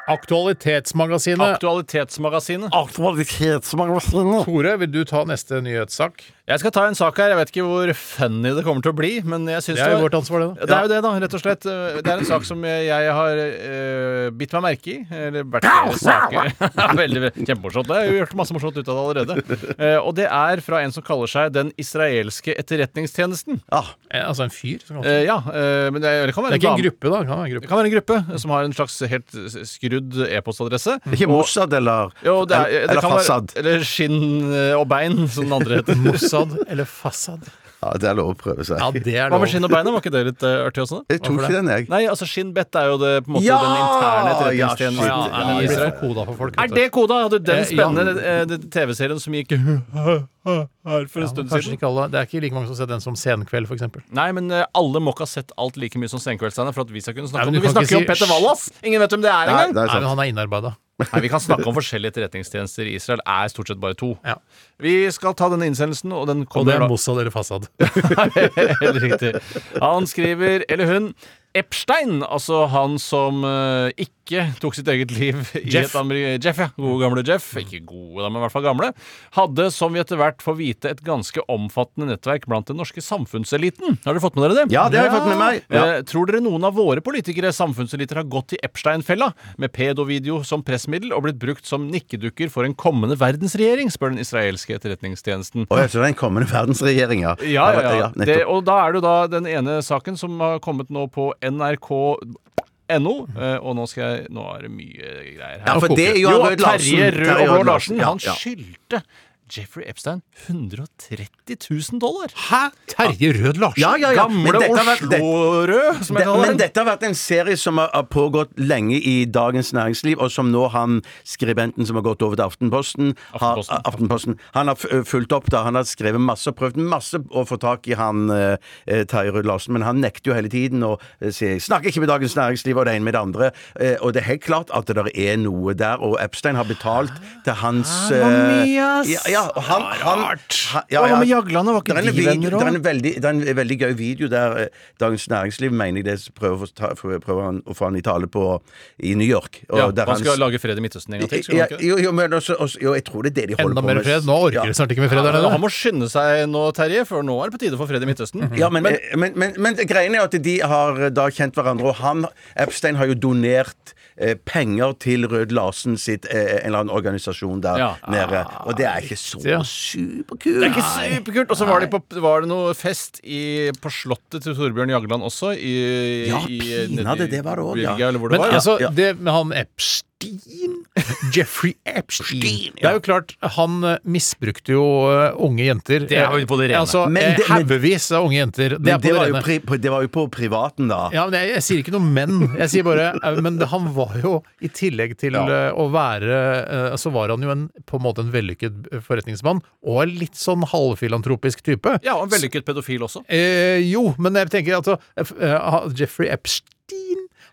Aktualitetsmagasinet. Aktualitetsmagasinet. Tore, vil du ta neste nyhetssak? Jeg skal ta en sak her. Jeg vet ikke hvor funny det kommer til å bli, men jeg synes Det er jo vårt ansvar, det. Da. Det er jo det, da, rett og slett. Det er en sak som jeg har uh, bitt meg merke i. Eller vært saker *laughs* Veldig Kjempemorsomt. Det. Jeg har jo gjort masse morsomt ut av det allerede. Uh, og det er fra en som kaller seg Den israelske etterretningstjenesten. Ah, Eh, Altså en fyr? Som. Eh, ja, Uh, men det, det kan det være er ikke en gruppe, da? Det kan være en Det kan være en gruppe som har en slags helt skrudd e-postadresse. ikke Mossad eller, Jo, det er, det eller kan Fassad? være Eller skinn og bein, som den andre heter. Mossad eller Fassad? Ja, det er lov å prøve seg. Ja, det er Hva lov. med skinn og bein? da? Var ikke det litt uh, artig også? Jeg tok ikke den, jeg. Nei, altså skinnbett er jo det, på en måte Ja! den interne etterretningstjenesten Ja, shit. ja, det blir Israel. for koda for folk. Er du. det koda? Hadde du den Eh, ja. spennende eh, den TV-serien som gikk *laughs* her for en Ja, stund kanskje siden? ikke alle. Det er ikke like mange som ser den som Senkveld, eksempel. Nei, men eh, alle må ikke ha sett alt like mye som Senkveldsteinen for at vi skal kunne snakke Nei, men om du det. Vi kan snakker jo om Petter Wallas! Ingen vet hvem det er Nei, engang! det er Nei, men sant. han er innarbeida. Nei, Vi kan snakke om forskjellige etterretningstjenester i Israel. Er stort sett bare to. Ja. Vi skal ta denne innsendelsen, og den Og det er Mossad eller Fassad. *laughs* Helt riktig. Han skriver, eller hun Epstein, altså han som uh, ikke tok sitt eget liv i Jeff. Jeff, ja. Gode gamle Jeff. Ikke gode, men i hvert fall gamle. Hadde, som vi etter hvert får vite, et ganske omfattende nettverk blant den norske samfunnseliten. Har dere fått med dere det? Ja, det har jeg fått med meg. Ja. Eh, tror dere noen av våre politikere, samfunnseliter, har gått i Epstein-fella med pedovideo som pressmiddel og blitt brukt som nikkedukker for en kommende verdensregjering, spør den israelske etterretningstjenesten. Å, jeg tror det er en kommende *laughs* verdensregjering, ja. Ja, ja, ja. Det, og da er det jo da den ene saken som har kommet nå på nrk.no. eh, Og nå skal jeg Nå er det mye greier her. Ja, for det er jo. Terje Rød og Larsen, han skyldte Jeffrey Epstein 130 000 dollar! Hæ? Terje Rød Larsen? Ja, ja, ja. Gamle Oslo-rød, som jeg kaller men dette har vært en serie som har, pågått lenge i Dagens Næringsliv, og som nå han skribenten som har gått over til Aftenposten, har, Aftenposten. Aftenposten han har fulgt opp da. Han har skrevet masse og prøvd masse å få tak i han eh, Terje Rød Larsen, men han nekter jo hele tiden å si 'snakker ikke med Dagens Næringsliv' og det ene med det andre. Eh, og det er helt klart at det er noe der, og Epstein har betalt til hans eh, ja. Ja, ja, og han, han, han ja, Hva med Jagland? Var ikke de venner det er en veldig, det er en veldig gøy video der eh, Dagens Næringsliv mener jeg det prøver, å ta- prøver han å få han i tale på i New York. og Ja, der han skal lage fred i Midtøsten en gang til? Skal ja, ikke jo, jo, men også, også, jo, jeg tror det er det de holder Enda på mer fred? Nå orker Ja. de snart ikke med fred der Ja, nede. han må skynde seg nå, Terje, for nå er det på tide for fred i Midtøsten. Ja, men, eh, men, men, men, greien er at de har da kjent hverandre, og han, Epstein har jo donert eh, penger til Rød Larsen sitt eh, en eller annen organisasjon der Ja. nede. Og det er ikke så Ja. superkult. Det er ikke superkult! Og så var, de på, var det noe fest i, på slottet til Torbjørn Jagland også. I, Ja, i, pinadø, det var det også, ja. Belgia, Eller hvor det Men var. altså, ja. det med han Epstein *laughs* Jeffrey Epstein. Det er jo klart, han eh, misbrukte jo eh, unge jenter. Det er jo på det rene. Altså, eh, det- Haugevis av unge jenter. Det Men det det var, jo pri, på- det var jo på privaten, da. Ja, men jeg, jeg sier ikke noe men. Jeg sier bare Men det, han var jo, i tillegg til ja. å være Så var han jo en, på en måte en vellykket forretningsmann, og en litt sånn halvfilantropisk type. Ja, og en vellykket pedofil også. Eh, jo, men jeg tenker altså Jeffrey Epstein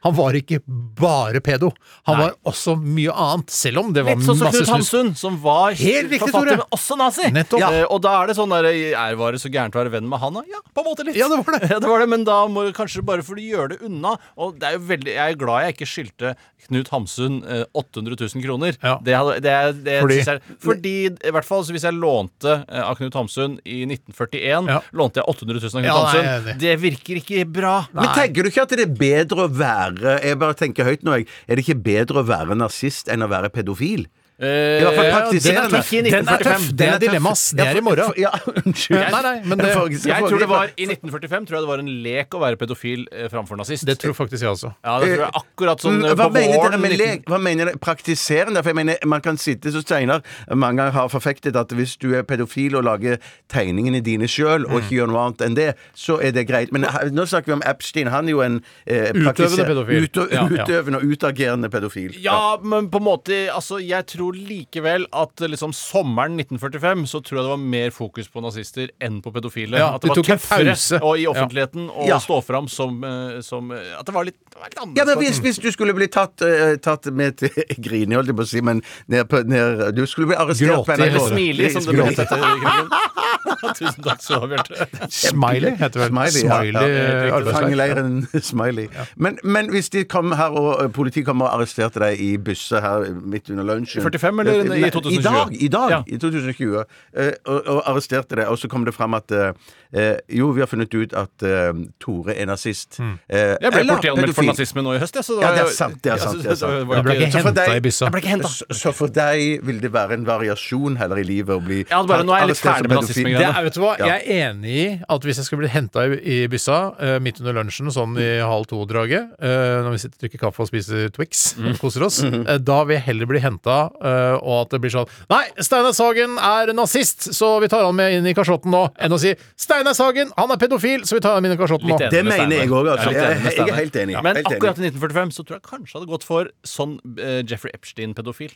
han var ikke bare pedo. Han var også mye annet, selv om det var Litt sånn som masse Knut snus. Hamsun, som var Helt riktig, forfatter, Tore. men også nazi. Nettopp. Ja, og da er det sånn der Er var det så gærent å være venn med han, da? Ja, på en måte litt. Ja, det var det. *laughs* Ja, det var det, Men da må du kanskje bare for å gjøre det unna. Og det er jo veldig Jeg er glad jeg ikke skyldte Knut Hamsun eh, 800 000 kroner. Ja. Det, det, er- det Fordi- synes jeg, fordi i hvert fall hvis jeg lånte eh, av Knut Hamsun i 1941, Ja. lånte jeg 800 000 av Knut Ja, nei, Hamsun. er. Det virker ikke bra. Men tenker du ikke at det er bedre å være Jeg bare tenker høyt nå, jeg. Er det ikke bedre å være nazist enn å være pedofil? I hvert fall Eh, praktiserende. den er tøff er. Det er dilemmas. Det er i morgen. Ja, unnskyld. Nei, nei, men det- Jeg tror det var I 1945 tror jeg det var en lek å være pedofil eh, framfor nazist. Det tror faktisk jeg også. ja, det tror jeg akkurat sånn Mm, eh, Hva mener dere med lek? Hva mener dere praktiserende? For jeg mener, Man kan sitte så Steinar mange ganger har forfektet at hvis du er pedofil og lager tegningene dine sjøl, og ikke gjør noe annet enn det, så er det greit. Men nå snakker vi om Epstein. Han er jo en eh, Utøvende pedofil. Utø utøvende og utagerende pedofil. Ja, men på en måte Altså, jeg tror likevel at liksom sommeren 1945 så tror jeg det var mer fokus på nazister enn på pedofile. Ja, at det de var tøffere og i offentligheten å Ja. stå fram som, eh, som eh, At det var litt, det var litt annerledes. Ja, men hvis, hvis du skulle bli tatt, uh, tatt med til *laughs* Grini, holdt jeg på å si, men ned på, ned, Du skulle bli arrestert Gråte, på NRK. Eller smile, som det ble hett etter krigen. Tusen takk skal du ha, Bjarte. Smiley heter vel Smiley. Smiley Ja. Fangeleiren Smiley. Men, men hvis de kom her og politiet kom og arresterte deg i busser her midt under lunsjen 45 eller i 2020? I dag, i, dag, Ja. i 2020. eh, og, og arresterte det. og så kom det fram at eh, eh, Jo, vi har funnet ut at eh, Tore er nazist. Hmm. Eh, Jeg ble eller politianmeldt for pedofil. nazisme nå i høst, jeg. Så Ja, det er sant, det er sant, det er sant. Du ble ikke Så for henta deg- i byssa. Jeg ble ikke henta. Så, så for deg vil det være en variasjon heller i livet å bli Ja, bare nå er jeg litt arrestert som ferdig med pedofil. nazismegreiene. Det er, vet du hva, Ja. Jeg er enig i at hvis jeg skulle blitt henta i, i byssa eh, midt under lunsjen, sånn i halv to-draget, eh, når vi sitter og drikker kaffe og spiser Twix Mm. og koser oss, Mm-hmm. eh, da vil jeg heller bli henta, og at det blir sånn Nei, Steinar Sagen er nazist, så vi tar han med inn i kasjotten nå. Enn å si Steinar Sagen, han er pedofil, så vi tar han med inn i kasjotten nå. Det mener jeg òg, altså. Jeg, jeg, jeg er helt enig. Men helt enig. akkurat i 1945 så tror jeg kanskje hadde gått for sånn uh, Jeffrey Epstein-pedofil.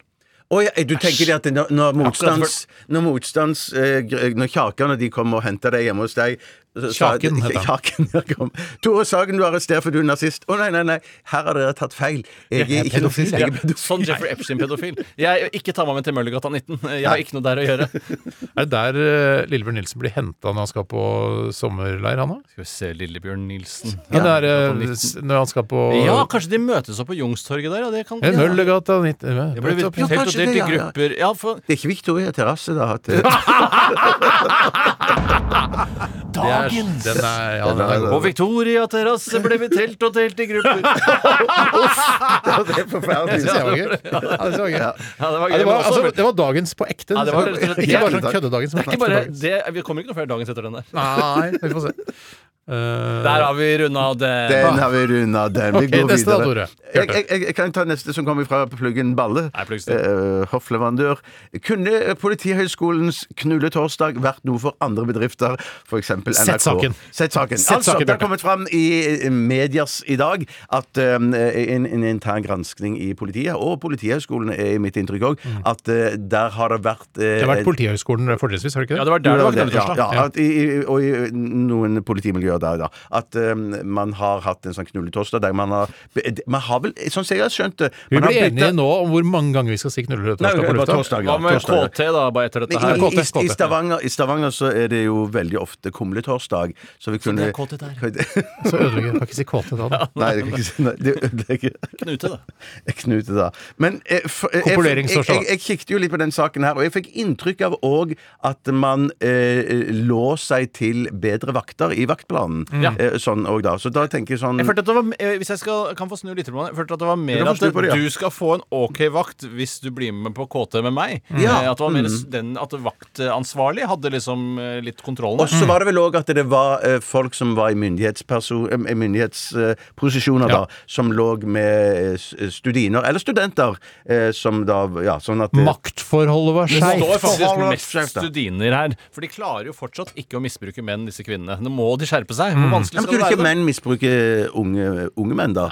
Å ja, du tenker det at når, når motstands... Når motstands... eh, når kjakene de kommer og henter deg hjemme hos deg Kjaken heter han. *laughs* Kjaken, kom. Tore Sagen, du er arrestert for du er nazist. Å nei, nei, nei, her har dere tatt feil. Jeg er ikke pedofil. jeg er pedofil. Sånn Jeffrey Epstein-pedofil. Jeg Ikke ta meg med til Møllergata 19. Jeg har ikke noe der å gjøre. *laughs* Er det der uh, Lillebjørn Nilsen blir henta når han skal på sommerleir, han da? Skal vi se Lillebjørn Nilsen. Ja, Ja, der, 19. når han skal på Ja, kanskje de møtes opp på Youngstorget der? Ja, det kan ja. Møllergata 90 Det ble Nettopp, ja. helt og kanskje delt i det, ja, ja. grupper. Ja, for Det er ikke Victoria terrasse, da? At, *laughs* Dagens! Er, den er, ja, den er. På Victoria terrasse ble vi telt og telt i grupper. *laughs* det er forferdelig. Det var gøy. Det var det det, altså, det var dagens på ekte. Ja, det var ikke bare sånn køddedagens, det, vi kommer ikke noe flere dagens etter den der. Nei, vi får se. Eh, Der har vi runda den. Den har vi runda, den. Vi går neste da, videre. Tore. jeg, jeg, jeg, jeg kan ta neste som kommer fra Pluggen Balle. Uh. Eh, hoffleverandør. Kunne Politihøgskolens Knulletorsdag vært noe for andre bedrifter, f.eks. NRK? Sett saken. Sett saken. Sett altså, saken, det har kommet fram i eh, medias i dag at um, en, en intern granskning i politiet, og Politihøgskolen er mitt inntrykk òg, at uh, der har det vært uh, Det har vært Politihøgskolen fortrinnsvis, har det ikke Ja, det? det var der det var ja, knulletorsdag. ja, at i, i- og i noen politimiljøer der, da. At um, man har hatt en sånn knulletorsdag der man har Man har vel, sånn som jeg har skjønt det Vi blir byttet- enige nå om hvor mange ganger vi skal si knulletorsdag på lufta. Hva med. KT, da, bare etter dette I, her? i, i, i, Stavanger, I Stavanger så er det jo veldig ofte kumletorsdag. Så vi kunne det er KT der. *laughs* Så ødelegger Kan ikke si KT da. da. *laughs* Nei, det kan ikke si nei, det ødelegger Knute, da. *laughs* Knute, da. Men eh, for- eh, jeg, jeg, jeg, kikket jo litt på den saken her, og jeg fikk inntrykk av òg at man eh, lå seg til bedre vakter i vaktplanen. Ja. Eh, sånn òg, da. Så da tenker jeg sånn Jeg følte at det var, eh, hvis jeg skal, kan få snu litt, på det, jeg følte at det var mer at det, ja. du skal få en OK vakt hvis du blir med på KT med meg. Ja. Eh, At det var mer Mm. den at vaktansvarlig hadde liksom litt kontrollen. Og så var det vel òg at det var folk som var i myndighetsposisjoner, Ja. da, som lå med studiner, eller studenter, som da Ja, sånn at Maktforholdet var Det står faktisk mest studiner her. For de klarer jo fortsatt ikke å misbruke menn, disse kvinnene. Nå må de skjerpe seg. Hvor vanskelig men skal Kunne det ikke være? menn misbruke unge, unge menn, da?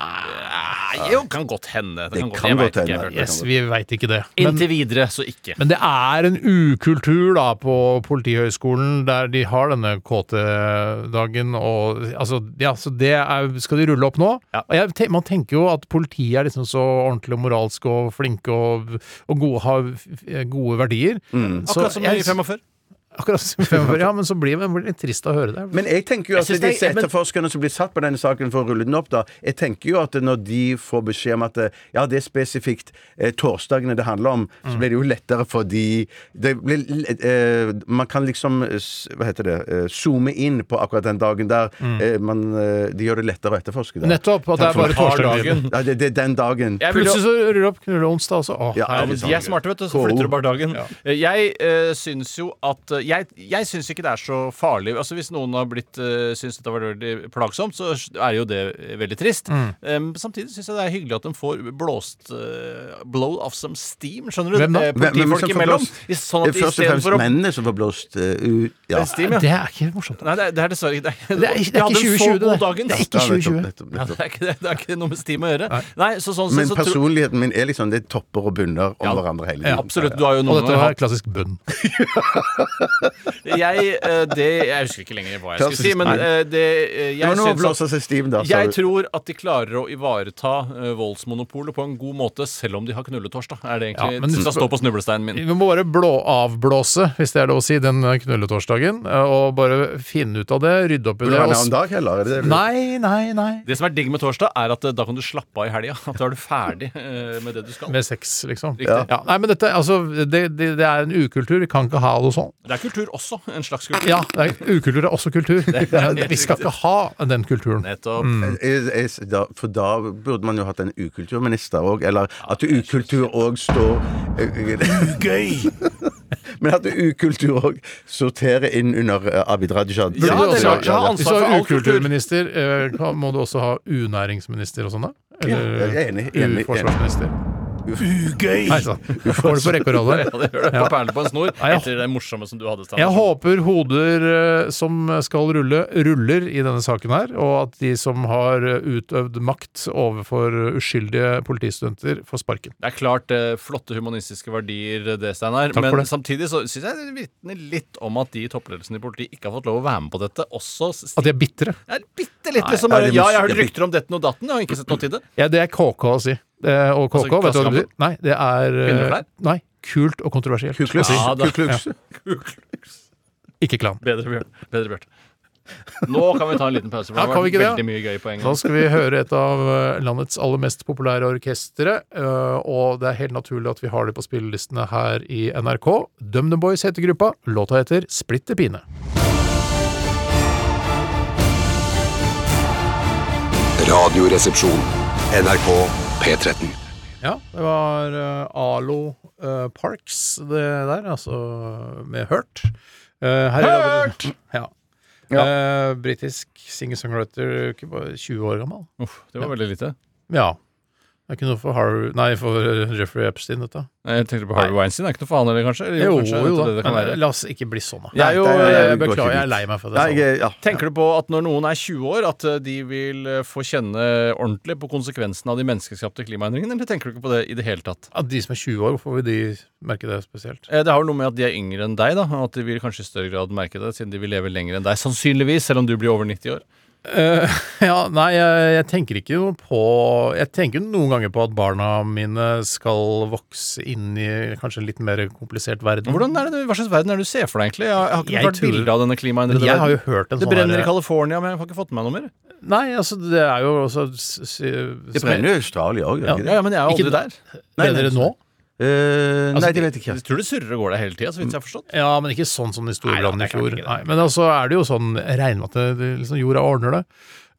Nei, jo, kan godt hende. Det, Det kan jeg godt vet ikke, hende. føler. Yes, vi veit ikke det. Men, Inntil videre så ikke. men det er en ukultur da på Politihøgskolen der de har denne KT-dagen og altså, ja, så det er, skal de rulle opp nå. Ja. Og jeg, man tenker jo at politiet er liksom så ordentlig og moralsk og flinke og, og gode, har f- gode verdier. Så Akkurat som i jeg- 45. Akkurat som 45, ja, men så blir det blir litt trist å høre det. Men jeg tenker jo at Jeg disse er- etterforskerne som blir satt på denne saken for å rulle den opp, da Jeg tenker jo at når de får beskjed om at eh, ja, det er spesifikt eh, torsdagene det handler om, så blir det jo lettere for de det blir, eh, Man kan liksom Hva heter det eh, Zoome inn på akkurat den dagen der. Eh, man, de gjør det lettere å etterforske. det. Nettopp. At det er bare torsdagen. Ja, det, det er den dagen. Jeg Plutselig så ruller opp opp knulleonsdag også. Å, Ja, Ja, de er smarte, vet du, så flytter du bare dagen. Ja. Jeg eh, syns jo at Jeg, jeg syns ikke det er så farlig. Altså Hvis noen har blitt uh, syns dette var veldig plagsomt, så er jo det veldig trist. Mm. Um, samtidig syns jeg det er hyggelig at de får blåst uh, blow off some steam, skjønner du? Hvem da? Eh, Hvem- hvem Politifolk imellom. Sånn at først og fremst å mennene som får blåst uh, ut. Ja. Steam, ja. Det er ikke morsomt. Nei, det er, det er dessverre ikke det. Det er, det er ikke hadde en 2020, det dagen. Det er ikke 2020. Ja, det, er ikke, det, det er ikke noe med Steam å gjøre. Nei, så sånn Men så tror- personligheten min er liksom Det topper og bunner om Ja, hverandre hele ja, tiden. Absolutt. Du har jo noen Og dette er var klassisk bunn. *laughs* jeg, eh, det, jeg husker ikke lenger hva jeg skulle si, men eh, det, eh, Det var jeg, da. jeg tror at de klarer å ivareta voldsmonopolet på en god måte, selv om de har knulletorsdag. Er det egentlig Ja, men- det skal stå på snublesteinen min. Vi må bare blå avblåse, hvis det er lov å si, den knulletorsdagen. Og bare finne ut av det, rydde opp i det. dag heller? Er det det Nei, nei, nei. Det som er digg med torsdag, er at da kan du slappe av i helga. *laughs* At da er du ferdig med det du skal. Med sex, liksom. Ja. Ja. Nei, men dette, altså, det, det, det er en ukultur. Vi kan ikke ha det sånn. Det er kultur også. En slags kultur. Ja, det er, ukultur er også kultur. *laughs* Vi skal ikke ha den kulturen. Nettopp. Jeg- For da burde man jo hatt en ukulturminister òg, eller at ukultur òg står Gøy! *laughs* Men at ukultur òg sorterer inn under eh, Abid Raja. Ja, det er klart, Hvis du har ukulturminister, eh, må du også ha unæringsminister og sånn, da? Ja, jeg er enig, enig, uforsvarsminister. Nei sann. Får det på rekke og rolle. *laughs* Ja, det gjør det. På perlen på en snor. Etter det morsomme som du hadde. Stand. Jeg håper hoder eh, som skal rulle, ruller i denne saken her, og at de som har eh, utøvd makt overfor uskyldige politistudenter, får sparken. Det er klart eh, flotte humanistiske verdier, det, Steinar. Men det. samtidig så syns jeg det vitner litt om at de i toppledelsen i politiet ikke har fått lov å være med på dette. Også At de er bitre. Er bitte litt liksom ja, Ja, jeg har hørt rykter om dette og datten, jeg har ikke sett noe til det. Ja, det er KK å si. Eh, og KK, Altså, vet du hva det betyr? Nei, det er eh, Nei, kult og kontroversielt. Kuklux. Ja, da- Kuklux. Ikke klan. Bedre, Bjørn. Bedre, Bjørn. Nå kan vi ta en liten pause, for Ja, det har vært ikke det? mye gøy på Da skal vi høre et av eh, landets aller mest populære orkestre, eh, og det er helt naturlig at vi har det på spillelistene her i NRK. DumDum Boys heter gruppa, låta heter Splitter pine. Radioresepsjon. NRK P13. Ja, det var uh, Alo uh, Parks, det der, altså med Hurt. Uh, Hurt! *laughs* Ja. Ja. Uh, Britisk singer-songwriter, ikke bare 20 år gammel. Uff, det var veldig lite. Ja. Det er ikke noe for Harvey Nei, for Jeffrey Epstein, dette. Nei, Jeg tenkte på Harvey Weinstein. Det er ikke noe for han heller, kanskje? Eller, Jo, kanskje, jo det det kan Men være. la oss ikke bli sånn, da. Jeg er jo, det- Jeg det beklager, jeg er lei meg for det. Nei, sånn. jeg, ja. Tenker du på at når noen er 20 år, at eh, de vil eh, få kjenne ordentlig på konsekvensen av de menneskeskapte klimaendringene, eller tenker du ikke på det i det hele tatt? At de som er 20 år, hvorfor vil de merke det spesielt? Eh, Det har jo noe med at de er yngre enn deg, da, og at de vil kanskje i større grad merke det, siden de vil leve lenger enn deg, sannsynligvis, selv om du blir over 90 år. Eh, *laughs* ja, nei, jeg, jeg tenker ikke noe på Jeg tenker noen ganger på at barna mine skal vokse inn i kanskje en litt mer komplisert verden. Hvordan er det, Hva slags verden er det du ser for deg, egentlig? Jeg har jeg har ikke Jeg hørt tror- bilde av denne klimaendrede Jeg har jo hørt en Det sånn brenner her- i California, men jeg har ikke fått med meg noe mer. Nei, altså, det er jo også s- s- Det brenner jo i Australia òg, Ja, det Ja, ja, men jeg er jo Ikke aldri der. Brenner det nå? Eh, Altså, nei, det vet jeg ikke. Jeg tror det surrer og går der hele tida, så vidt jeg har forstått. Ja, men ikke sånn som de store brannene i fjor. Nei, men altså er det jo sånn det, liksom, jorda ordner det.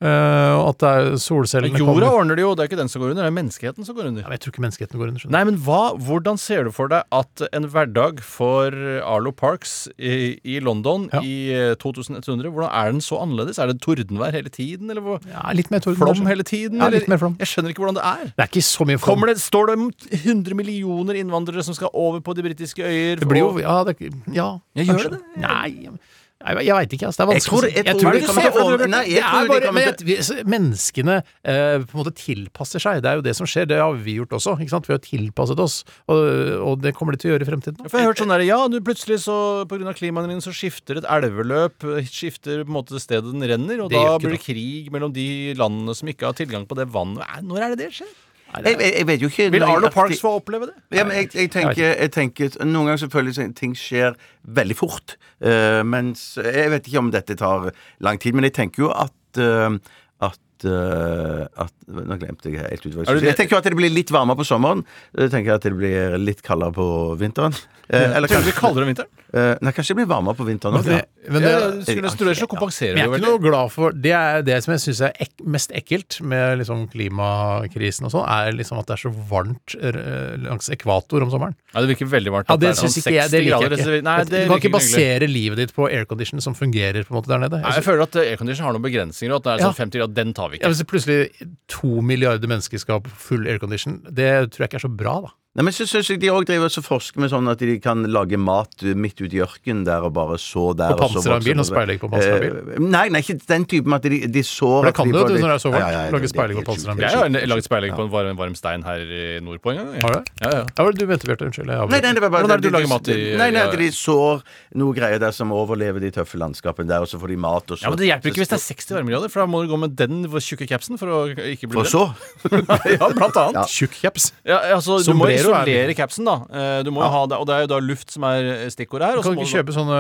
Eh, og at det er solcellene Jorda kommer- ordner det jo, det er ikke den som går under, det er menneskeheten som går under. ja, Jeg tror ikke menneskeheten går under. skjønner. Nei, men hva, Hvordan ser du for deg at en hverdag for Arlo Parks i, i London Ja. i eh, 2100 Hvordan Er den så annerledes? Er det tordenvær hele tiden? Eller hvor, Ja, litt mer torden. flom hele tiden? Ja, eller? litt mer flom. Jeg skjønner ikke hvordan det er. Det er ikke så mye flom. Kommer det, Står det 100 millioner innvandrere som skal over på de britiske øyer? Det blir jo Ja, det, ja Ja, gjør kanskje. det Nei, jeg, jeg veit ikke. Altså, det er Jeg tror vanskelig. jeg å si. tror det Nei, jeg tror er bare men menneskene eh, på en måte tilpasser seg. Det er jo det som skjer. Det har vi gjort også. Ikke sant? Vi har tilpasset oss, og, og det kommer de til å gjøre i fremtiden. For jeg har hørt sånn der, ja, du plutselig så av klimaendringene så skifter et elveløp Skifter på en måte stedet den renner, og Det da blir det krig mellom de landene som ikke har tilgang på det vannet. Når er det det skjer? Jeg, jeg, jeg vet jo ikke Vil Arlo Parks få oppleve det? Ja, men jeg, jeg, tenker, jeg tenker Noen ganger selvfølgelig at ting skjer veldig fort. Uh, mens Jeg vet ikke om dette tar lang tid, men jeg tenker jo at eh, at, eh, Nå glemte jeg helt ut hva jeg skulle si. Jeg tenker jo at det blir litt varmere på sommeren. Jeg tenker at det blir litt kaldere på vinteren. Eh, eller kanskje det blir kaldere om vinteren? eh, nei, kanskje det blir varmere på vinteren Men Det, men det, ja, skulle studere så kompenserer Men jeg det er ikke noe glad for Det er det som jeg syns er ek mest ekkelt med liksom klimakrisen og sånn, er liksom at det er så varmt langs ekvator om sommeren. Ja, det virker veldig varmt. Ja, det sånn syns ikke jeg. Det liker jeg ikke. Nei, det du kan ikke basere livet ditt på aircondition som fungerer på en måte der nede. Nei, jeg føler at aircondition har noen begrensninger, og at det er sånn 50 grader, den tar vi Ja, ikke. hvis det plutselig to milliarder mennesker skal ha full aircondition, det tror jeg ikke er så bra, da. Nei, men så syns jeg de òg driver og forsker med sånn at de kan lage mat midt ute i ørkenen der og bare så der. På og så panseret av en bil? Sånn speilegg på panseret av Eh, Nei, nei, ikke den typen at de, de sår For det kan de du, litt- når det er så varmt. Ja, ja, ja, Lage speilegg på helt panseret av en bil. Jeg har laget speilegg på en varm, varm stein her i nordpå en gang. Har du? Ja, ja. Ja, hva var det du mente, Bjarte? Unnskyld. Jeg Nei, nei, det var bare Hvordan er det du lager mat i- Nei, nei, at de sår noe greier der som overlever de tøffe landskapene der, og så får de mat, og så Ja, men Det hjelper ikke hvis det er 60 varmegrader, for da må du gå med den tjukke capsen for å ikke bli For så *laughs* ja, blant annet. Tjukk caps. Ja, altså, du må Sombrero er capsen, da. Eh, Du må jo ha det, og det er jo da luft som er stikkordet her. Du kan ikke kjøpe sånne,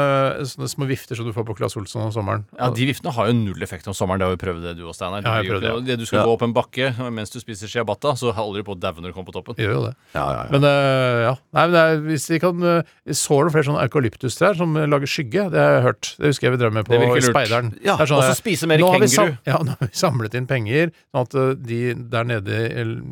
sånne små vifter som du får på Claes Olsson om sommeren. Ja, De viftene har jo null effekt om sommeren. Det har jo prøvd det, du og Steinar. Ja, jeg prøvde, ikke Du skal Ja. gå opp en bakke mens du spiser ciabatta, så holder du på å daue når du kommer på toppen. Gjør jo det. Ja, ja, ja. Men uh, ja. Nei, men det er, hvis de kan uh, Sår det flere sånne eukalyptustrær som eh, lager skygge. Det har jeg hørt. Det husker jeg vi drev med på. Speideren. Ja, og så spise mer vi kenguru. sam- Ja, nå har vi samlet inn penger, sånn at eh, de der nede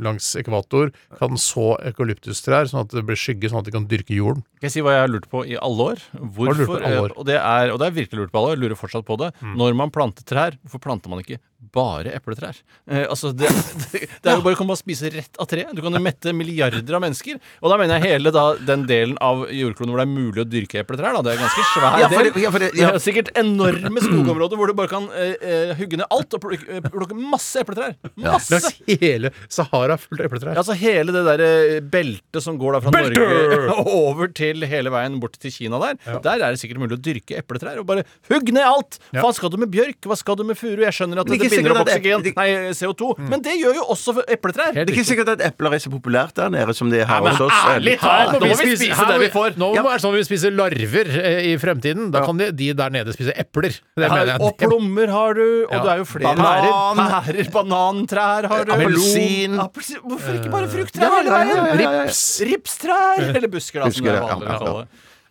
langs ekvator kan så eukalyptustrær, sånn at det blir skygge, sånn at de kan dyrke jorden. Skal jeg si hva jeg har lurt på i alle år? Har du lurt på i alle år? eh, Og, det er, og det er virkelig lurt på alle år, jeg lurer fortsatt på det. Når man planter trær, hvorfor planter man ikke bare epletrær? Eh, altså, det, *laughs* det, det er jo bare, å kan spise rett av treet. Du kan jo mette milliarder av mennesker. Og da mener jeg hele da, den delen av jordkloden hvor det er mulig å dyrke epletrær. Da. Det er ganske svær Ja, for ja, for det- Det er sikkert enorme skogområder hvor du bare kan eh, eh, hugge ned alt og plukke, eh, plukke masse epletrær. Masse! Langs hele Sahara fullt av epletrær. Altså hele det der eh, beltet som går da fra Norge over til hele veien bort til Kina der. Der er det sikkert mulig å dyrke epletrær og bare hugg ned alt! Ja. Hva skal du med bjørk? Hva skal du med furu? Jeg skjønner at Det er det, binder opp oksygen, det- nei, CO2, men det gjør jo også epletrær. Det er ikke sikkert at epler er så populært der nede som det er her hos oss. ærlig talt, nå må vi spise her det vi får. Nå Ja. må det være sånn vi spiser larver eh, i fremtiden. Da kan de, de der nede spise epler. Det mener og plommer har du, og Ja. det er jo flere Banan. Pærer, banantrær har du. Appelsin. Hvorfor ikke bare frukttrær Ja, hele ja, ja, veien? ja, ja, ja. Rips. Ripstrær! Eller busker, da, som Busker, det er ja, ja.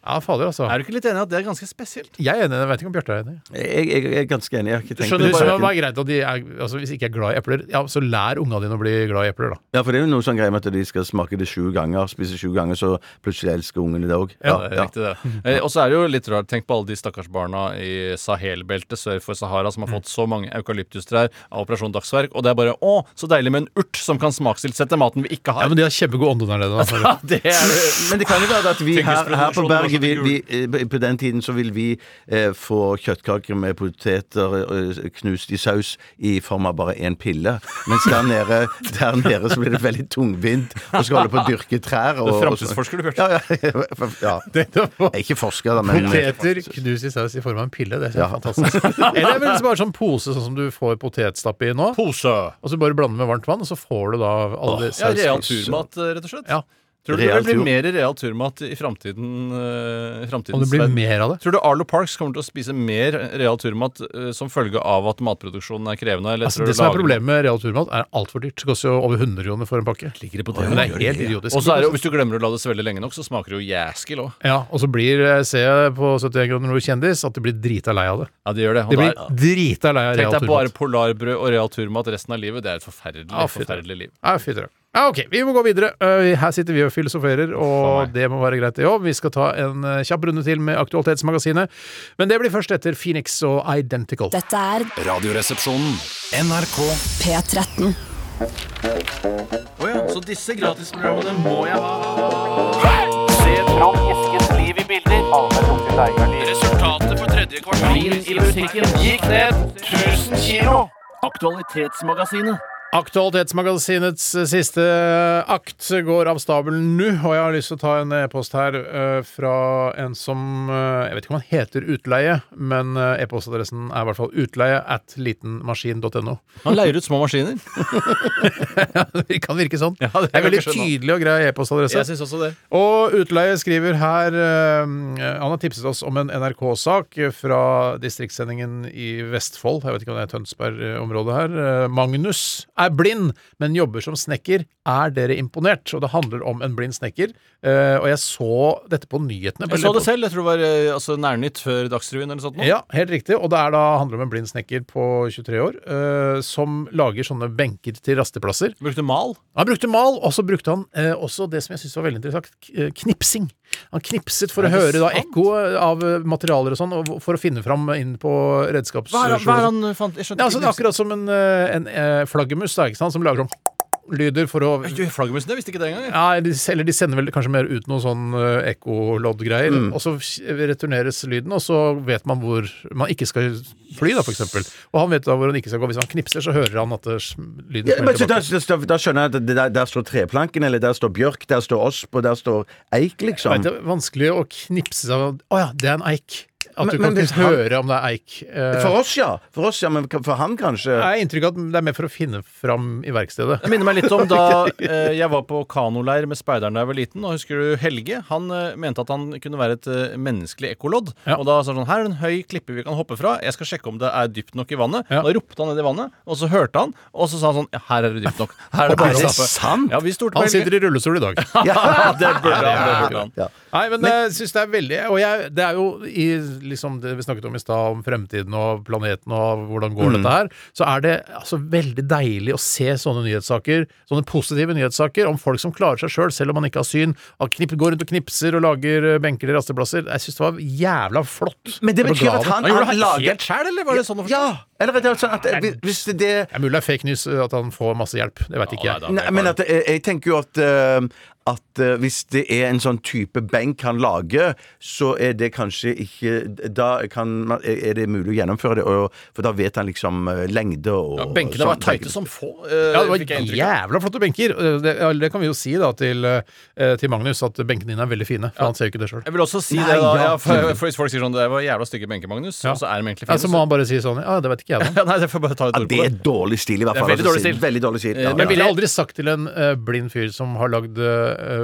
Ja, fader, altså. Er du ikke litt enig i at det er ganske spesielt? Jeg er enig, jeg vet ikke om Bjarte er enig. Jeg, jeg, jeg er ganske enig. Jeg har ikke tenkt skjønner du hva det. er greit at de er, altså Hvis ikke er glad i epler, ja, så lær unga dine å bli glad i epler, da. Ja, for det er jo noe sånn greie med at de skal smake det sju ganger, spise sju ganger, så plutselig elsker ungene det òg. Ja, det er riktig det. *laughs* Eh, Og så er det jo litt rart. Tenk på alle de stakkars barna i Sahel-beltet sør for Sahara som har fått så mange eukalyptustrær av Operasjon Dagsverk, og det er bare å, så deilig med en urt som kan smakstilsette maten vi ikke Ja. Men de har kjempegod ånde der nede. *laughs* Det er Men det kan jo være at vi her, her på Tyngespresentasjonen berget vi, vi, eh, På den tiden så vil vi eh, få kjøttkaker med poteter eh, knust i saus i form av bare én pille. Mens der nede, der nede så blir det veldig tungvint og skal holde på å dyrke trær. Og, Framtidsforsker du, Bjarte. Ja, ja, ja. Jeg er ikke forsker, da, men Poteter knust i saus i form av en pille. Det er Ja. fantastisk. Eller vel bare sånn pose sånn som du får potetstappe i nå. Pose! Og så bare blande med varmt vann, og så får du da alle de Ja, real saus- turmat, eh, rett og slett. Ja. Tror du det blir mer real turmat i framtiden? Uh, Om det blir mer av det? Tror du Arlo Parks kommer til å spise mer real turmat uh, som følge av at matproduksjonen er krevende? Eller Altså, det som er problemet med real turmat, er altfor dyrt. Det koster jo over 100 kroner for en pakke. Ligger det på Men det er helt idiotisk. Og så er det, hvis du glemmer å la det svelle lenge nok, så smaker det jo jæskil òg. Ja, og så blir, eh, ser jeg på 71 kroner noe kjendis, at de blir drita lei av det. Ja, det gjør det. Og De blir ja. drita lei av Tenk deg bare polarbrød og real turmat resten av livet. Det er et forferdelig, Ja, forferdelig liv. Ja. Ja, ok, vi må gå videre. Uh, Her sitter vi og filosoferer, og det må være greit det òg. Vi skal ta en uh, kjapp runde til med Aktualitetsmagasinet. Men det blir først etter Phoenix og Identical. Dette er Radioresepsjonen. NRK P13. Så disse gratisprogrammene må jeg ha. Se Trond Eskens liv i bilder. Resultatet for tredje kvartal i musikken gikk ned 1000 kilo. Aktualitetsmagasinet. Aktualitetsmagasinets eh, siste akt går av stabelen nå, og jeg har lyst til å ta en e-post her eh, fra en som eh, Jeg vet ikke om han heter Utleie, men eh, e-postadressen er i hvert fall utleie at litenmaskin.no. Han leier ut små maskiner. *laughs* *laughs* Det kan virke sånn. Ja, det det er veldig sånn, tydelig og grei e-postadresse. Jeg syns også det. Og Utleie skriver her eh, Han har tipset oss om en NRK-sak fra distriktssendingen i Vestfold. Jeg vet ikke om det er Tønsberg-området her. Eh, Magnus er blind, men jobber som snekker. Er dere imponert? Og det handler om en blind snekker. Uh, og jeg så dette på nyhetene. Jeg så det selv. Jeg tror det var eh, altså, Nærnytt før Dagsrevyen eller noe sånt. nå. Ja, helt riktig. Og det er da handler om en blind snekker på 23 år uh, som lager sånne benker til rasteplasser. Brukte mal. Han brukte mal, og så brukte han også det som jeg syns var veldig interessant, knipsing. Han knipset for å høre da ekko av eh, materialer og sånn, og for å finne fram inn på redskaps... Hva er, han fant? Jeg skjønte Ja, altså, det er akkurat som en, en, en eh, flaggermus da, ikke sant, som lager sånn lyder for å Flaggermusene jeg visste ikke det engang. ja, de, eller de sender vel kanskje mer ut noe sånn uh, ekkolodd-greier, og så returneres lyden, og så vet man hvor man ikke skal fly, da, f.eks. Og han vet da hvor han ikke skal gå. Hvis han knipser, så hører han at det, lyden Ja, men da, da, da skjønner jeg at det der, der står treplanken, eller der står bjørk, der står osp, og der står eik, Jeg liksom. vet, det er vanskelig å knipse seg Å ja, det er en eik. At Men- du men kan hvis ikke han- høre om det er eik. Eh, For oss, ja. For oss, ja, Men for han kanskje jeg har inntrykk av at det er mer for å finne fram i verkstedet. Det minner meg litt om *laughs* da eh, jeg var på kanoleir med speideren da jeg var liten. Og husker du Helge? Han eh, mente at han kunne være et eh, menneskelig ekkolodd. Ja. Og da sa han sånn Her er en høy klippe vi kan hoppe fra. Jeg skal sjekke om det er dypt nok i vannet. Ja. Da ropte han ned i vannet, og så hørte han, og så sa han sånn Ja, her er det dypt nok. Her er det *laughs* bare å hoppe. sant? Ja, vi stolte på Han Helge. sitter i rullestol i dag. *laughs* Ja, det burde han. Det burde han. Ja. Nei, men, jeg syns det er veldig Og jeg, det er jo i liksom det vi snakket om i stad, om fremtiden og planeten og hvordan går dette her, så er det altså veldig deilig å se sånne nyhetssaker, sånne positive nyhetssaker, om folk som klarer seg sjøl, selv, selv om man ikke har syn. At knip, går rundt og knipser og lager eh, benker i rasteplasser. Jeg syns det var jævla flott. Men det betyr at han, det. Han han lager helt sjæl, eller var det sånn å forstå? Ja! Eller er det sånn at eh, hvis det, det er mulig det er fake news eh, at han får masse hjelp. Det veit ikke Ja, jeg. nei. Nei, men at, jeg, jeg tenker jo at eh, at uh, hvis det er en sånn type benk han lager, så er det kanskje ikke Da kan man, er det mulig å gjennomføre det, og, for da vet han liksom uh, lengde og Ja, benkene var teite tighte som få. Uh, Ja, det var jævla flotte benker. Det, det kan vi jo si da til, til Magnus, at benkene dine er veldig fine. For han ser jo ikke det sjøl. Jeg vil også si Nei, det, da. ja. Ja, for, for hvis folk sier sånn Det var jævla stygge benker, Magnus. Ja. Og så er de egentlig Ja, så må han bare si sånn Ja, det vet ikke jeg, da. Ja, *laughs* nei, det får bare ta et Ja, ord det er dårlig stil, i hvert er fall. veldig dårlig stil. Veldig dårlig stil. Ja. Men ville aldri sagt til en blind fyr som har lagd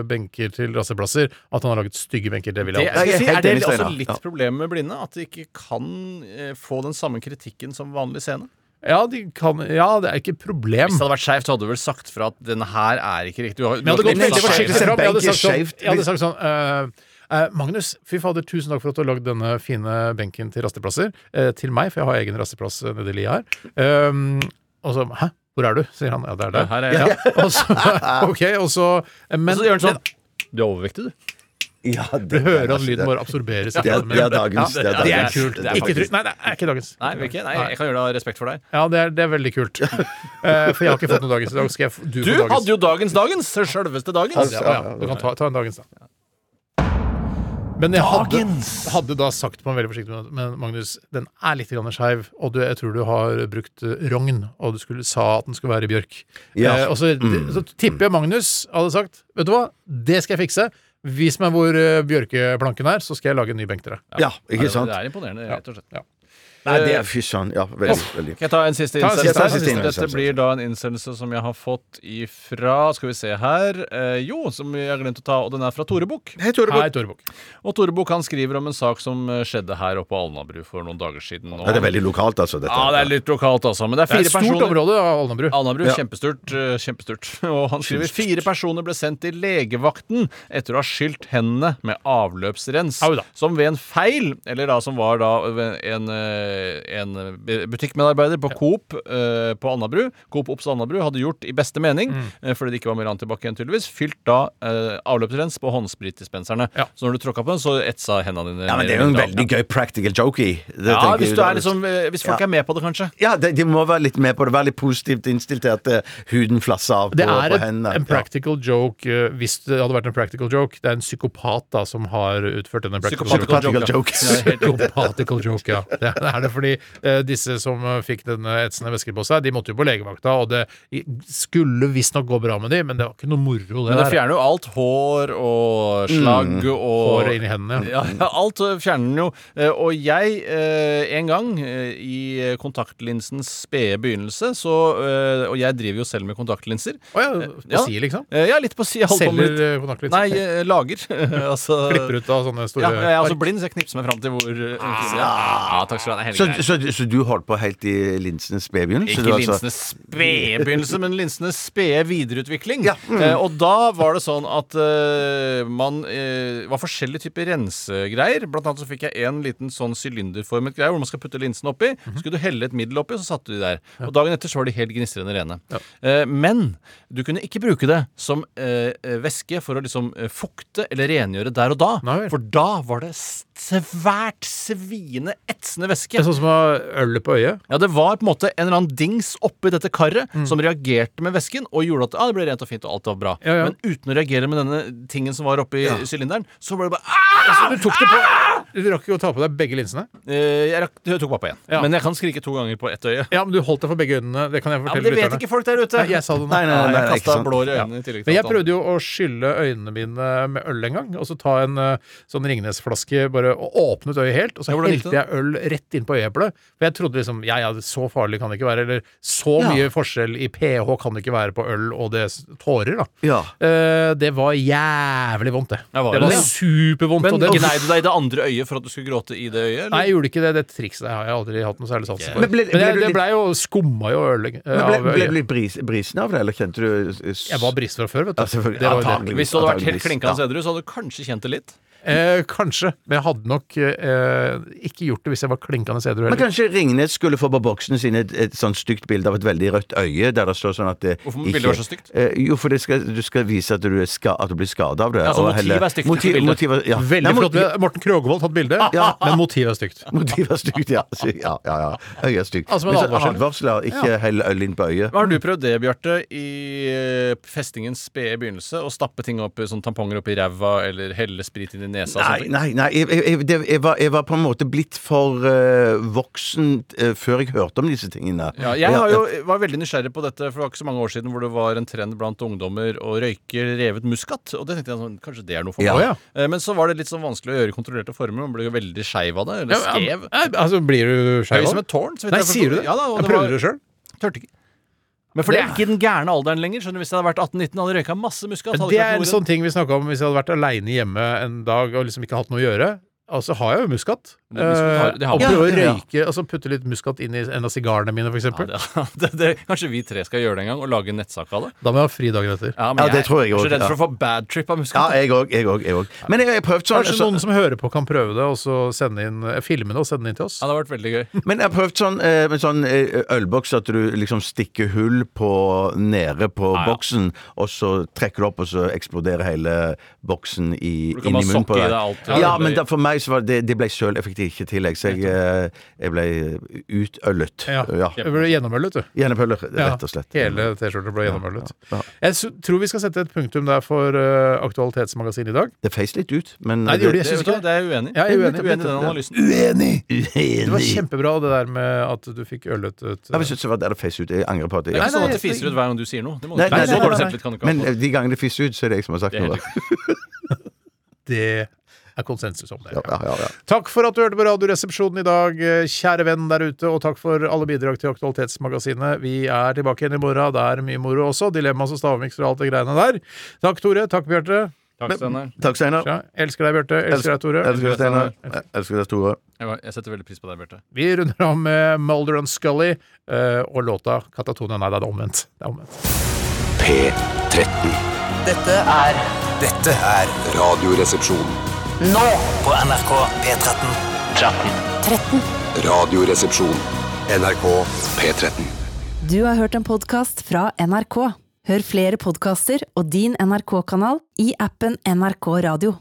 benker til rasteplasser, at han har laget stygge benker. Det vil jeg jeg aldri. Jeg er si, er det også litt problemet med blinde? At de ikke kan eh, få den samme kritikken som vanlig scene? Ja, de kan, ja, det er ikke et problem. Hvis det hadde vært skeivt, så hadde du vel sagt fra at denne her er ikke riktig. Du har, Men jeg hadde gått. Jeg hadde sagt sånn, jeg hadde sagt sånn uh, Eh, Magnus, fy fader, tusen takk for at du har lagd denne fine benken til rasteplasser. Uh, til meg, for jeg har egen rasteplass eh, nede i lia her. Um, og så Hæ? Hvor er du? sier han. Ja, det er der. Her er jeg. *laughs* Og så, *laughs* ok, og så Men Og så gjør han sånn. Du er overvektig, du. Ja, det, du hører at lyden bare absorberes. Det er, det er dagens. Det er Det er kult. Det er Ikke trygt. Nei, det er ikke dagens. Nei, ikke? Nei, jeg kan gjøre det av respekt for deg. Ja, det er, det er veldig kult. uh, *laughs* for jeg har ikke fått noen dagens i dag. Skal jeg du, Du dagens? hadde jo dagens dagens! Selveste dagens. ja, ja, Du kan ta, ta en dagens, da. Men jeg hadde, hadde da sagt på en veldig forsiktig måte Men Magnus, den er litt skeiv, og du, jeg tror du har brukt eh, rogn, og du skulle, sa at den skulle være i bjørk. Ja. Eh, og så, så tipper jeg Magnus hadde sagt Vet du hva, det skal jeg fikse. Vis meg hvor eh, bjørkeplanken er, så skal jeg lage en ny benk til deg. Ja, ikke sant? Det er imponerende, rett og slett. Ja. Nei, det er fy søren. Ja, veldig. veldig. Kan jeg ta en siste Ta en innsendelse? siste, her? innsendelse. Dette blir da en innsendelse som jeg har fått ifra Skal vi se her eh, Jo, som jeg har glemt å ta, og den er fra Tore Bukk. Hei, Tore Hei, Bukk. Tore Bukk. Og Tore Bukk han skriver om en sak som eh, skjedde her oppe på Alnabru for noen dager siden. Og- Ja, det er veldig lokalt, altså. Dette. Ja, det er litt lokalt, altså. Men det er Det er fire et stort personer område, Alnabru. Alnabru, Ja. kjempestort. eh, kjempestort. *laughs* Og han skriver fire personer ble sendt til legevakten etter å ha skylt hendene med avløpsrens. Au da. Som ved en feil, eller da som var da en, eh, en butikkmedarbeider på Coop eh, på Alnabru, Coop Ops Alnabru, hadde gjort i beste mening, Mm. eh, fordi det ikke var mer annet tilbake igjen, tydeligvis, fylt da eh, avløpsrens på håndspritdispenserne. Ja. Så når du tråkka på den, så etsa hendene dine Ja, men det er jo en veldig gøy practical joke i. Det Ja, hvis, du er liksom, eh, hvis folk Ja. er med på det, kanskje. Ja, de, de må være litt med på det. Være litt positivt innstilt til at eh, huden flasser av på, Det er på hendene. en practical joke eh, hvis det hadde vært en practical joke. Det er en psykopat da som har utført denne practical joke. Psychopathical joke. Psychopathical joke, ja. Det er- det er det fordi eh, disse som eh, fikk denne etsende væsken på seg, de måtte jo på legevakta, og det skulle visstnok gå bra med dem, men det var ikke noe moro, det Men det der. fjerner jo alt hår og slagg og Håret inn i hendene. *laughs* Ja. Ja, alt fjerner den jo. Eh, Og jeg, eh, en gang i kontaktlinsens spede begynnelse, så Og jeg driver jo selv med kontaktlinser. Å ja, på Ja. si, liksom? Ja, litt på si. Selger kontaktlinser? Nei, lager. *laughs* altså Klipper ut av sånne store Ja, jeg er altså blind, så jeg knipser meg fram til hvor ah, ja. ja, takk skal du ha. Så, så, så du holdt på helt i linsenes spedbegynnelse? Ikke altså? linsenes spede begynnelse, men linsenes spede videreutvikling. Ja, mm. Eh, og da var det sånn at eh, man eh, var forskjellige typer rensegreier. Blant annet så fikk jeg en liten sånn sylinderformet greie hvor man skal putte linsen oppi. Så skulle du helle et middel oppi, så satte du de der. Og dagen etter så var de helt gnistrende rene. Eh, men du kunne ikke bruke det som eh, eh, væske for å liksom fukte eller rengjøre der og da. Nei. For da var det svært sviende, etsende væske. Det er sånn som å ha ølet på øyet? Ja, det var på en måte en eller annen dings oppi dette karret Mm. som reagerte med væsken og gjorde at ah, det ble rent og fint og alt var bra. Ja, ja. Men uten å reagere med denne tingen som var oppi sylinderen, så ble det bare altså, du tok det på Du rakk ikke å ta på deg begge linsene? Eh, Jeg, rakk, jeg tok pappa igjen. Ja. Men jeg kan skrike to ganger på ett øye. Ja, men du holdt deg for begge øynene. Det kan jeg Ja, men fortelle Det vet lytterne. ikke folk der ute. Nei, jeg sa det nå. Nei, nei, nei, jeg kasta blår i øynene i tillegg til Men jeg prøvde jo å skylle øynene mine med øl en gang, og så ta en eh, sånn Ringnes-flaske bare og åpnet øyet helt, og så hvordan helte jeg øl rett inn på øyeeplet. For jeg trodde liksom ja, ja, så farlig kan det ikke være, eller så Ja. mye forskjell i pH kan det ikke være på øl og det tårer, da. Ja. Eh, det var jævlig vondt, det. Ja, var det det var det? supervondt. Men gnei du deg i det andre øyet for at du skulle gråte i det øyet? Nei, jeg gjorde ikke det. Det trikset har jeg aldri hatt noe særlig sans for. Men ble- ble du det litt- blei jo skumma jo øl eh, Men ble, av ble du øyet. litt bris, brisen av det, eller kjente du s- Jeg var brist fra før, vet du. Ja. Det var det. Hvis du hadde vært helt klinkende ja. edru, så hadde du kanskje kjent det litt. Eh, kanskje, men jeg hadde nok eh, ikke gjort det hvis jeg var klinkende edru Men kanskje Ringnes skulle få på boksen sin et, et sånn stygt bilde av et veldig rødt øye, der det står sånn at det Hvorfor må bildet være så stygt? Eh, jo, for det skal, du skal vise at du, er ska, at du blir skada av det. Ja, så og motivet er stygt, ikke Motiv, motivet, ja. Veldig Nei, flott. Morten Krogvold tatt bilde, *laughs* men motivet er stygt. Motivet er stygt, ja. Ja, ja, ja. Øyet er stygt. Altså, men advarsel. advarsel, ja. Ikke hell øl inn på øyet. Har du prøvd det, Bjarte, i eh, festingens spede begynnelse? Å stappe ting opp sånn tamponger opp i ræva, eller helle sprit inn i nesa? Nei, nei, nei jeg, jeg, det- jeg, var, jeg var på en måte blitt for uh, voksen uh, før jeg hørte om disse tingene. Ja, jeg har jo, var veldig nysgjerrig på dette, for det var ikke så mange år siden hvor det var en trend blant ungdommer å røyke revet muskat. Og det tenkte jeg sånn, kanskje det er noe for meg. Ja. ja. Eh, Men så var det litt sånn vanskelig å gjøre i kontrollerte former. Man ble jo veldig skeiv av det. Eller skrev. ja, altså, blir du Det er det? som av et tårn. så vidt Nei, jeg sier du det? Ja, da, og Jeg prøvde det sjøl. Tørte ikke. Men for det er ikke den gærne alderen lenger. Skjønner du, Hvis jeg hadde vært 18-19 hadde jeg røyka masse muskat. Det er en sånn ting vi snakka om hvis jeg hadde vært aleine hjemme en dag og liksom ikke hatt noe å gjøre. Og så har jeg jo muskat. Det- har- Eh, har prøve å ja, røyke, altså putte litt muskat inn i en av sigarene mine, for Ja, *laughs* det, det, kanskje vi tre skal gjøre det en gang, og lage en nettsak av det? Da må jeg ha fri dagen etter. Ja, Ja, det tror jeg er også, så redd ja. for å få bad trip av Ja, jeg òg. Jeg òg. Jeg òg. Men jeg har prøvd sånn Kanskje så, noen som hører på, kan prøve det, og så sende inn, filmene filme det og sende det inn til oss. Ja, det har vært veldig gøy. *laughs* Men jeg har prøvd sånn eh, med sånn eh, ølboks at du liksom stikker hull på nede på ah, ja. boksen, og så trekker du opp, og så eksploderer hele boksen i, inn i munnen på sokke i deg. deg alt. Ja, Ja, men da, for meg så var det, det ble søl. Jeg fikk det ikke i tillegg, Så jeg, eh, jeg ble utøllet. Ja. Ja. Det ble gjennomøllet, du. Gjennomøllet, rett og slett. Hele T-skjorta ble gjennomøllet. Ja. Jeg tror vi skal sette et punktum der for uh, Aktualitetsmagasinet i dag. Det feis litt ut, men Nei, det gjorde det. Det, hva, ikke det er uenig. Jeg er uenig. uenig i den analysen. Uenig! Det var kjempebra det der med at du fikk ølet ut Ja, jeg synes det var der det feis ut. Jeg angrer på at jeg er ikke sånn at det fiser ut hver gang du sier noe. Det må du Nei, nei, nei, nei, Men de gangene det fiser ut, så er det jeg som har sagt Det noe. *laughs* Det er konsensus om det. Ja, ja, ja, ja. Takk for at du hørte på Radioresepsjonen i dag, eh, kjære venn der ute, og takk for alle bidrag til Aktualitetsmagasinet. Vi er tilbake igjen i morgen. Det er mye moro også. Dilemmas og stavmiks og alt det greiene der. Takk, Tore. Takk, Bjarte. Takk, Steinar. Takk, Steinar. Ja, elsker deg, Bjarte. Elsker deg, Tore. Elsker deg, Steinar. Elsker deg, Tore. Jeg setter veldig pris på deg, Bjarte. Vi runder av med Mulder and Scully eh, og låta Katatonia. Nei, det er omvendt. Det er omvendt. P13. Dette er Dette er Radioresepsjon. Nå på NRK P13. 13. Radioresepsjon. NRK P13. Du har hørt en podkast fra NRK. Hør flere podkaster og din NRK-kanal i appen NRK Radio.